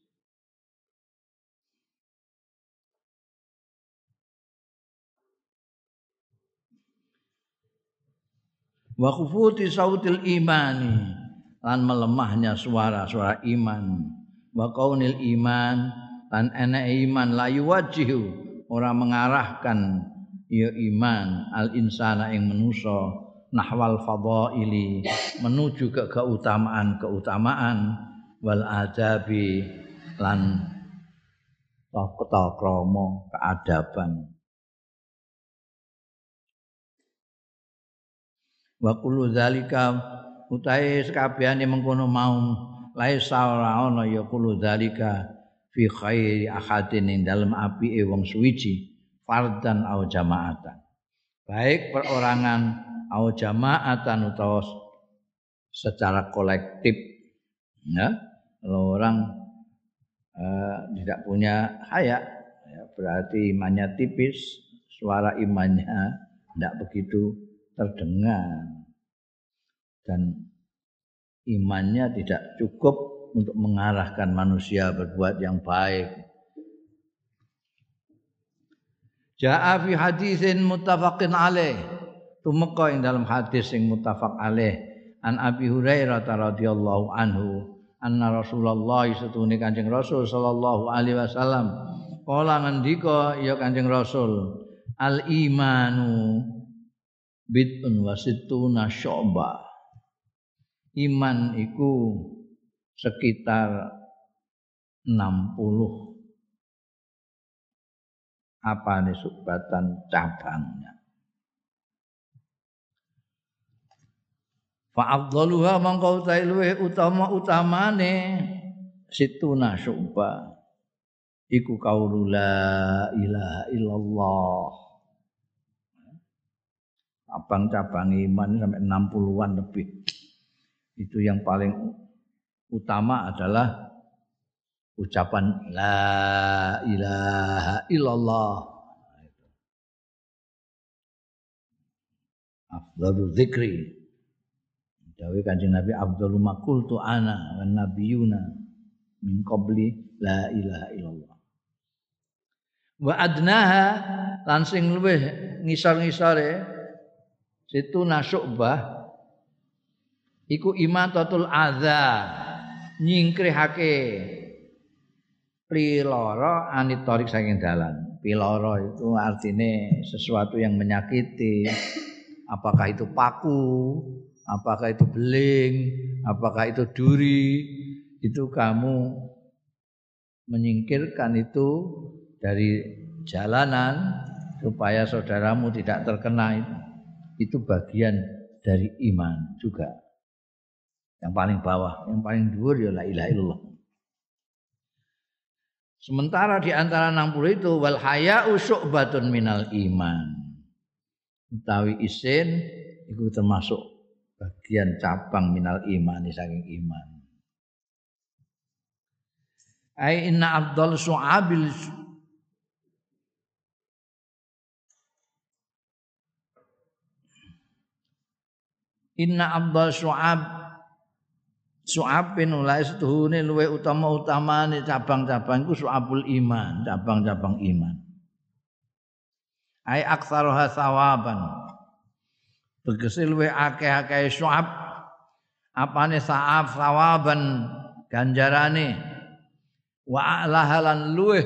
Wa khufuti sautil imani lan melemahnya suara-suara iman. Wa kaunil iman lan enek iman layu wajihu orang mengarahkan ya iman al insana yang menusa nahwal fadaili menuju ke keutamaan-keutamaan wal adabi lan krama keadaban. Wa kullu zalika utahe sekabehane mengkono mau laisa ora ana ya kulo dalika fi khairi ahadin ing dalem apike wong suwiji fardan au jamaatan. Baik perorangan au jamaatan utawa secara kolektif ya kalau orang uh, tidak punya haya ya, berarti imannya tipis suara imannya tidak begitu terdengar dan imannya tidak cukup untuk mengarahkan manusia berbuat yang baik. Ja'a fi hadisin muttafaqin alaih. Tumeka ing dalam hadis sing muttafaq alaih. An Abi Hurairah radhiyallahu anhu anna Rasulullah setune Kanjeng Rasul sallallahu alaihi wasallam kala ngendika ya Kanjeng Rasul al imanu bid'un wasituna syu'bah iman iku sekitar 60 apa nih subatan cabangnya fa afdaluha mangko luweh utama utamane. Situna syuba iku qaulu la ilaha illallah. Cabang-cabang iman sampai 60-an lebih. Itu yang paling utama adalah ucapan la ilaha illallah. Afdalu zikri Dawe kanjeng Nabi afdalu tu ana wan nabiyuna min qabli la ilaha illallah. Wa adnaha lan sing luweh ngisor-ngisore situ nasyubah iku imatatul adza nyingkrihake priloro anit torik saking dalan. Piloro itu artinya sesuatu yang menyakiti apakah itu paku apakah itu beling apakah itu duri itu kamu menyingkirkan itu dari jalanan supaya saudaramu tidak terkena itu, itu bagian dari iman juga yang paling bawah, yang paling dhuwur ya la ilaha illallah. Sementara di antara 60 itu wal haya'u syu'batun minal iman. Utawi isin itu termasuk bagian cabang minal iman saking iman. Ai inna afdal su'abil Inna afdal su'ab Su'abin ulai setuhune luwe utama-utamane cabang-cabang iku su'abul iman, cabang-cabang iman. Ai aktsaruha sawaban. Tegese luwe akeh-akeh su'ab apane sa'ab sawaban ganjarane. Wa a'lahalan luwe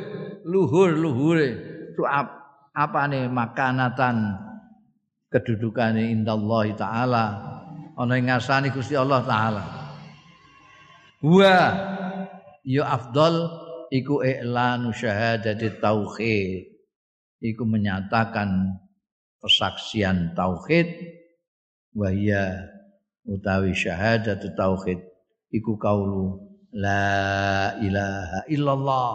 luhur-luhure su'ab apane makanatan kedudukane indallahi taala. Ana ing ngarsane Gusti Allah taala. Wa ya afdal iku i'lanu syahadati tauhid. Iku menyatakan kesaksian tauhid wa ya utawi syahadatu tauhid. Iku kaulu la ilaha illallah.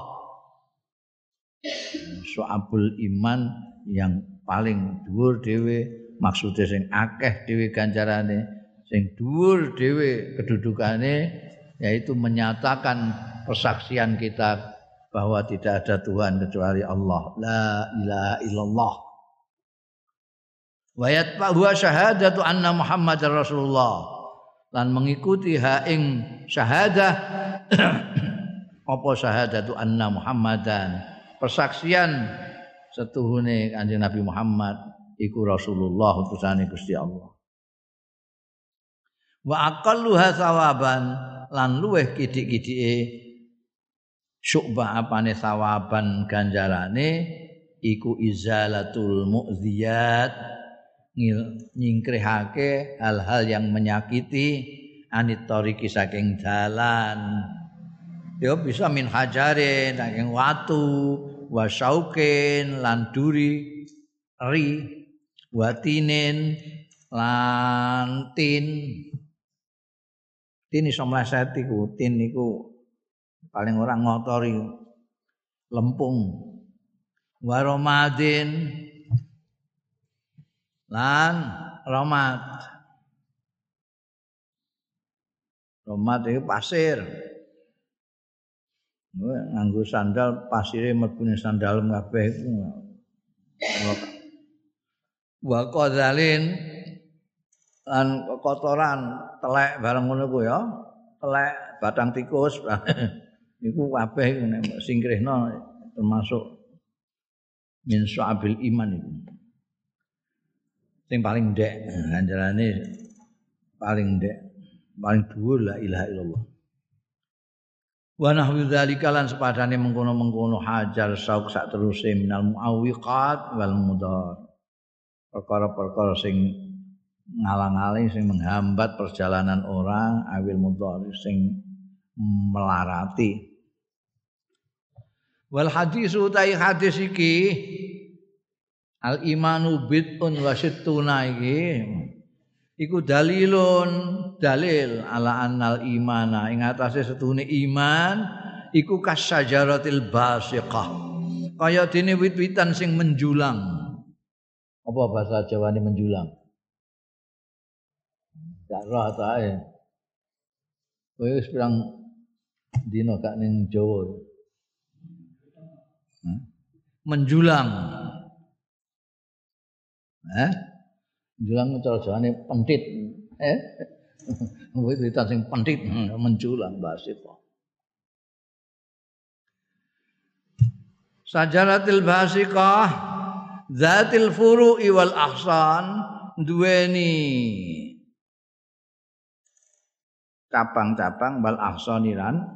Soabul iman yang paling dhuwur dhewe maksude sing akeh dhewe ganjarane sing dhuwur dhewe kedudukane yaitu menyatakan persaksian kita bahwa tidak ada Tuhan kecuali Allah. La ilaha illallah wa yatba'u syahadatu anna muhammadar rasulullah. Dan mengikuti ha ing syahadah. Apa syahadatu anna muhammadan? Persaksian setuhune kanjeng Nabi Muhammad iku Rasulullah utusane Gusti Allah. Wa aqalluha sawaban lan luweh kidik-kidike syu'bah apane sawaban ganjarane iku izalatul mu'ziyat nyingkrihake hal-hal yang menyakiti anit tariki saking dalan. Ya bisa min hajarin saking watu wa syaukin lan duri ri watinin lan tin. Tin iso mleset iku tin niku paling orang ngotori lempung. Waromadin lan romat. Romat itu pasir. Nganggo sandal pasire mlebu sandal kabeh wa qadzalin lan kotoran telek bareng ngono ku ya. Telek batang tikus. Iku kabeh nek singkrihno termasuk min su'abil iman itu. Sing paling ndek ganjarane paling ndek paling dhuwur la ilaha illallah. Wa nahwu dzalika lan sepadane mengkono-mengkono hajar sauk sak teruse minal muawwiqat wal mudar. Perkara-perkara sing ngalang-aling sing menghambat perjalanan orang awil mudar sing melarati wal hadis utai hadis iki al imanu bid'un wa sittuna iki. Iku dalilun dalil ala annal imana. Ing atase setune iman iku kasyajaratil basiqah. Kaya dene wit-witan sing menjulang. Apa bahasa Jawa ini menjulang? Gak roh ta ya kowe wis pirang dina gak ning Jawa? Menjulang. Eh? Menjulang cara jawane pentit. Eh? Kuwi cerita sing pentit hmm, menjulang bahasa. Sajaratil basiqah zatil furu'i wal ahsan duweni cabang-cabang wal ahsaniran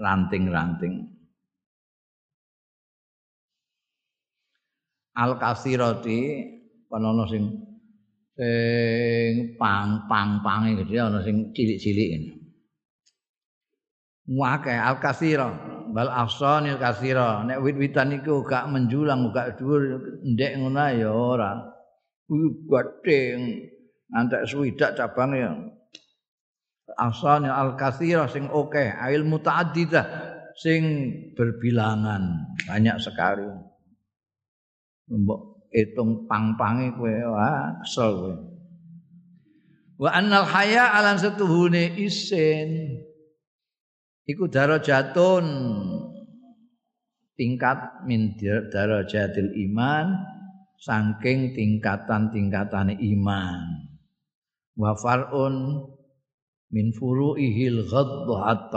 ranting-ranting. al kasirati ana sing sing pang pang pange gede ana sing cilik-cilik ngene. Wake al kasira bal afsanil kasira nek wit-witan iku gak menjulang gak dhuwur ndek ngono ya ora. Kuwi gathing antek suwidak cabange ya. Afsanil al kasira sing oke okay. ail mutaaddidah sing berbilangan banyak sekali. mbok hitung pang-pange kowe. Wah kesel kowe. Wa annal haya alan setuhune isin. Iku darajatun. Tingkat min darajatil iman saking tingkatan-tingkatane iman. Wa far'un min furu'ihil ghadhat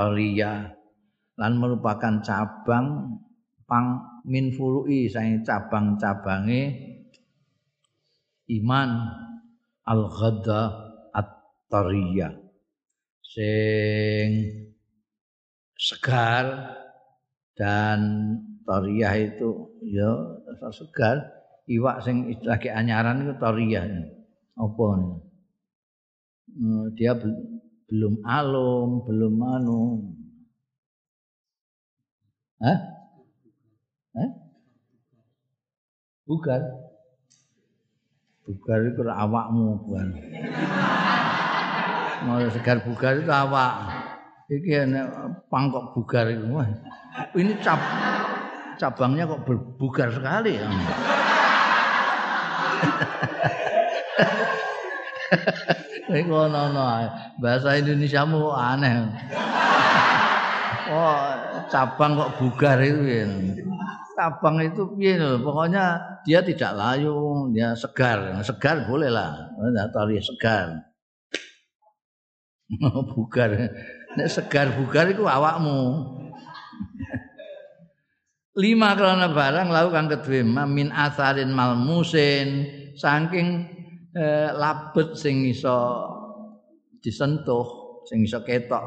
lan merupakan cabang pang min furu'i saing cabang-cabange iman. Al ghadda at-tariyah sing segar dan tariyah itu ya segar. Iwak sing lagi anyaran itu tariyah. Apa hmm, dia belum alum belum anu. Hah? Eh? Bugar. Bugar itu awakmu bukan. Mau segar bugar itu awak. Iki enek pangkok bugar itu. Ini cap cabangnya kok berbugar sekali ya. Iku ono-ono bahasa Indonesiamu aneh. Oh, cabang kok bugar itu ya. Cabang itu piye pokoknya dia tidak layu dia segar. Segar boleh lah. Tari segar. Bugar. Nek segar bugar itu awakmu. Lima karena barang lalu kang kedua min asarin malmusin saking eh, labet sing iso disentuh sing iso ketok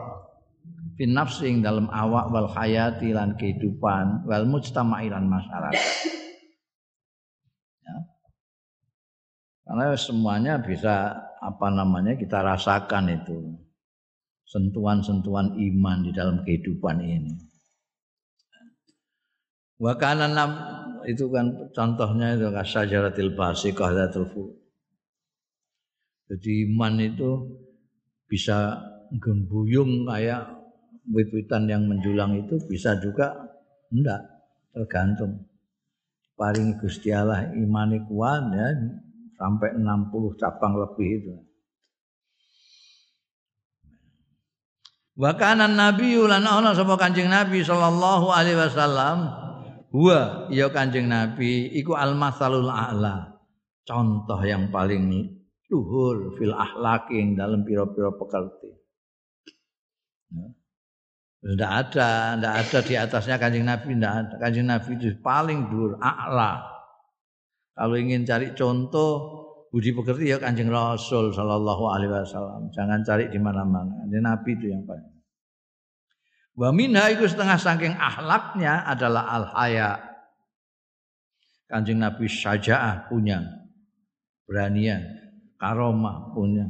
fin nafsi dalam awak wal hayati lan kehidupan wal mujtama'i lan masyarakat. Ya. karena semuanya bisa apa namanya kita rasakan itu. Sentuhan-sentuhan iman di dalam kehidupan ini. Wa kana itu kan contohnya itu kasajaratil basiqah dzatul jadi iman itu bisa gembuyung kayak wit-witan yang menjulang itu bisa juga enggak tergantung paling Gusti Allah imani kuat ya sampai 60 cabang lebih itu Wa kana nabi lan ana sapa Kanjeng Nabi sallallahu alaihi wasallam huwa ya Kanjeng Nabi iku al-masalul a'la contoh yang paling luhur fil ahlaki dalam piro-piro pekerti. Ya. Tidak ada, tidak ada di atasnya kanjeng Nabi, tidak ada. Kanjeng Nabi itu paling dur, a'la. Kalau ingin cari contoh budi pekerti ya kanjeng Rasul Shallallahu Alaihi Wasallam. Jangan cari di mana-mana. Kanjeng Nabi itu yang paling. Wa minha itu setengah saking ahlaknya adalah al haya. Kanjeng Nabi syaja'ah punya beranian karomah punya,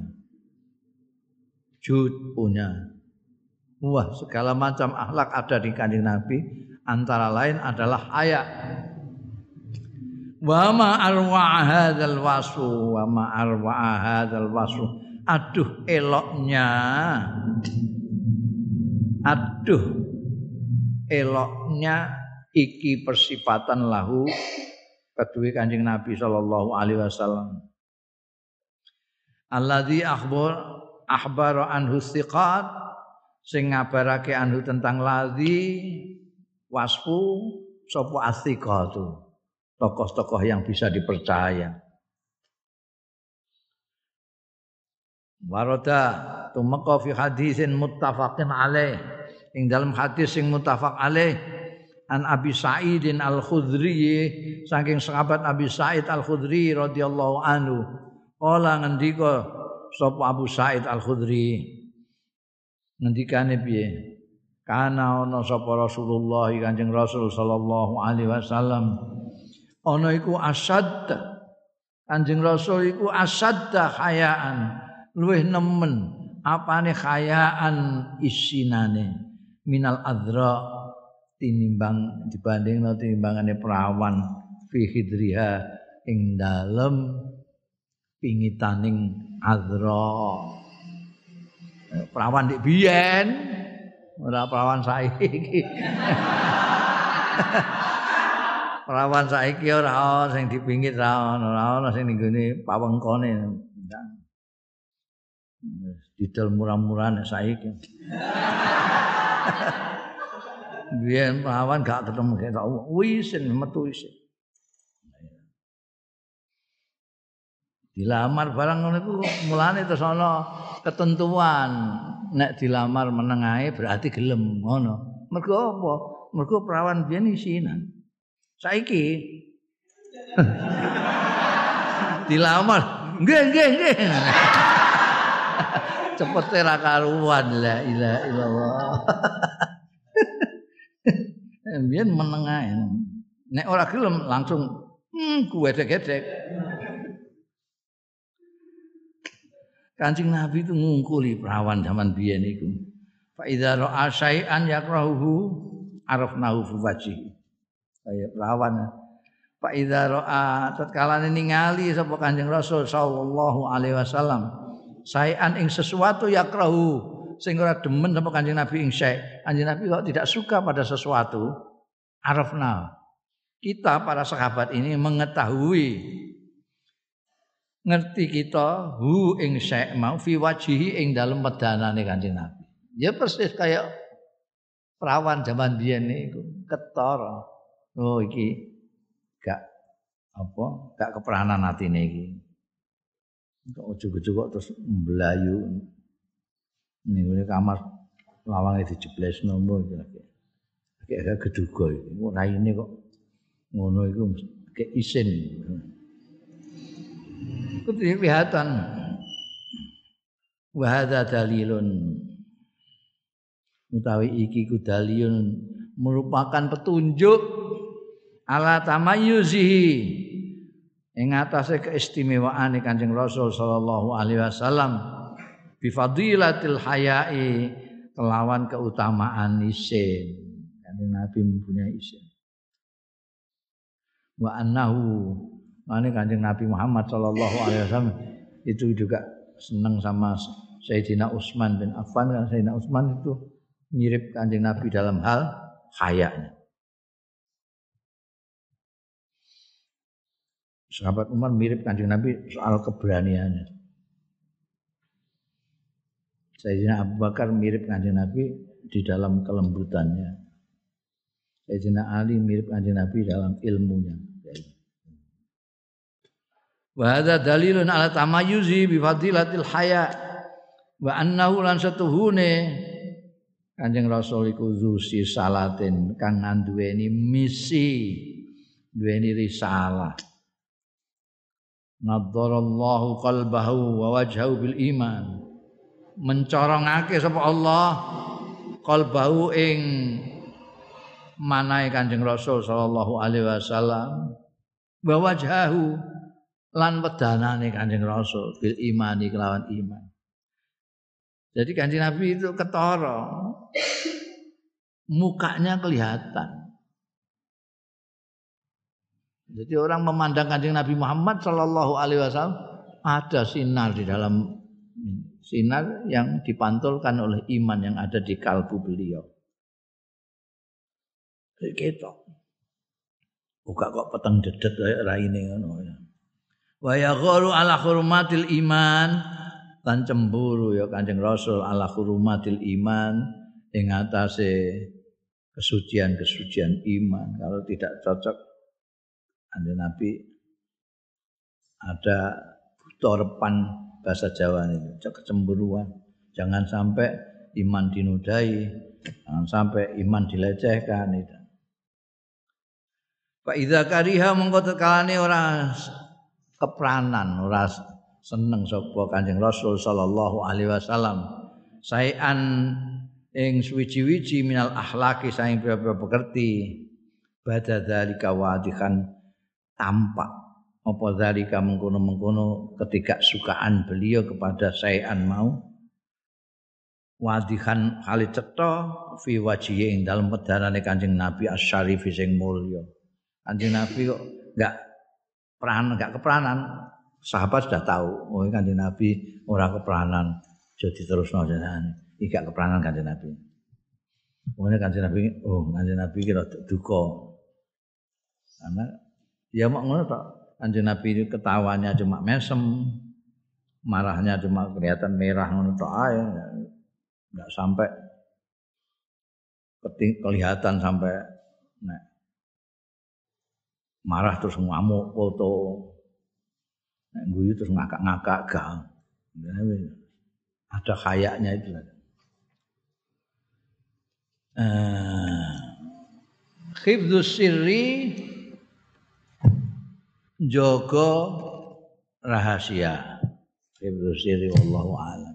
jud punya. Wah, segala macam akhlak ada di kanjeng Nabi, antara lain adalah haya. Wa ma arwa hadzal wasu, wa ma arwa hadzal wasu. Aduh eloknya. Aduh eloknya iki persifatan lahu kedua kanjeng Nabi sallallahu alaihi wasallam alladzi akhbar akhbara anhu thiqat sing ngabarake anhu tentang ladzi wasfu sapa athiqatu tokoh-tokoh yang bisa dipercaya Warada tumeka fi hadisin muttafaqin alaih ing dalam hadis sing muttafaq alaih an Abi Sa'idin Al-Khudri saking sahabat Abi Sa'id Al-Khudri radhiyallahu anhu Kala ngendika sapa Abu Said Al-Khudri. Ngendikane piye? Kana ana sapa Rasulullah Kanjeng Rasul sallallahu alaihi wasallam. Ana iku asad. Kanjeng Rasul iku asad hayaan. Luwih nemen apane hayaan isinane minal adra tinimbang dibanding tinimbangane perawan fi hidriha ing dalem pingitaning azra perawan dik biyen? Ora perawan saiki. Perawan saiki ora ana sing dipingit ra ana ora ana sing nggone pawengkone. Didol murah-murah nek saiki. Biyen perawan gak ketemu ketok wisin metu wisin dilamar barang ngono iku mulane terus ana ketentuan. Nek dilamar menengae berarti gelem ngono. Mergo apa? Mergo perawan biyen isinan. Saiki dilamar. Nggih nggih nggih. Cepete ra karuan. La ilaha illallah. Biyen menengae nek ora gelem langsung hmm gedek-gedek Kancing Nabi itu ngungkuli perawan zaman biyen iku. Fa idza ra'a syai'an yakrahuhu arafnahu fi wajhi. Kayak perawan. Fa idza ra'a tatkala ningali sapa Kanjeng Rasul sallallahu alaihi wasallam syai'an ing sesuatu yakrahu sing ora demen sapa Kanjeng Nabi ing syai'. Kanjeng Nabi kok tidak suka pada sesuatu arafna. Kita para sahabat ini mengetahui ngerti kita hu ing syek mau fi wajihi ing dalem wedanane Kanjeng Nabi. Ya persis kayak perawan zaman biyen niku ketor. Oh iki gak apa gak keperanan atine iki. Kok ujug-ujug kok terus mblayu ning ngene kamar lawange dijeblesno iki. Kayak geduga iki. Raine kok ngono iku kayak isin. Itu kelihatan. wa hadza dalilun utawi iki ku dalilun merupakan petunjuk ala tamayyuzihi ing atase keistimewaan Kanjeng Rasul sallallahu alaihi wasallam bi fadilatil haya'i kelawan keutamaan isin. Kanjeng Nabi mempunyai isin. Wa annahu Mane Kanjeng Nabi Muhammad sallallahu alaihi wasallam itu juga senang sama Sayyidina Utsman bin Affan kan Sayyidina Utsman itu mirip Kanjeng Nabi dalam hal hayanya. Sahabat Umar mirip kanjeng Nabi soal keberaniannya. Sayyidina Abu Bakar mirip kanjeng Nabi di dalam kelembutannya. Sayyidina Ali mirip kanjeng Nabi dalam ilmunya. Wa hadza dalilun ala tamayyuzi bi fadilatil haya. Wa annahu lan satuhune Kanjeng Rasul iku zusi salatin kang nduweni misi, duweni risalah. Nadharallahu qalbahu wa wajhahu bil iman. Mencorongake sapa Allah qalbahu ing manahe Kanjeng Rasul sallallahu alaihi wasallam. Wa wajhahu lan wedanane Kanjeng Rasul bil imani kelawan iman jadi Kanjeng Nabi itu ketara mukanya kelihatan jadi orang memandang kanjeng Nabi Muhammad Shallallahu Alaihi Wasallam ada sinar di dalam sinar yang dipantulkan oleh iman yang ada di kalbu beliau. Gitu. Buka kok peteng dedet kayak raine ngono ya. Wa yagharu ala hurmatil iman lan cemburu ya Kanjeng Rasul ala hurmatil iman ing atase kesucian-kesucian iman. Kalau tidak cocok Anda Nabi ada butorepan bahasa Jawa ini, kecemburuan. Jangan sampai iman dinudai, jangan sampai iman dilecehkan itu. Pak Ida kariha mengko tekalane ora kepranan, ora seneng sapa Kanjeng Rasul sallallahu alaihi wasallam. Sayan ing suwi-wiji minal akhlaki saing pira-pira pekerti. Bada dzalika wadikan tampak apa zalika mengkono-mengkono ketika sukaan beliau kepada sayan mau wadihan kali cetha fi wajhihi ing dalem pedanane Kanjeng Nabi asy-syarif sing mulya. Kanjeng Nabi kok enggak peran enggak keperanan sahabat sudah tahu oh Kanjeng Nabi ora keperanan jadi terusno jenenge iki gak keperanan Kanjeng Nabi. Pokoknya Kanjeng Nabi oh Kanjeng Nabi kira duka. Karena Ya mak ngono tok. Kanjeng Nabi ketawanya cuma mesem, marahnya cuma kelihatan merah ngono tok ae. Enggak sampai kelihatan sampai nah, marah terus ngamuk foto. Nek guyu terus ngakak-ngakak gak. Ada kayaknya itu. Eh, khifdus sirri jaga rahasia. Ibnu Siri wallahu a'lam.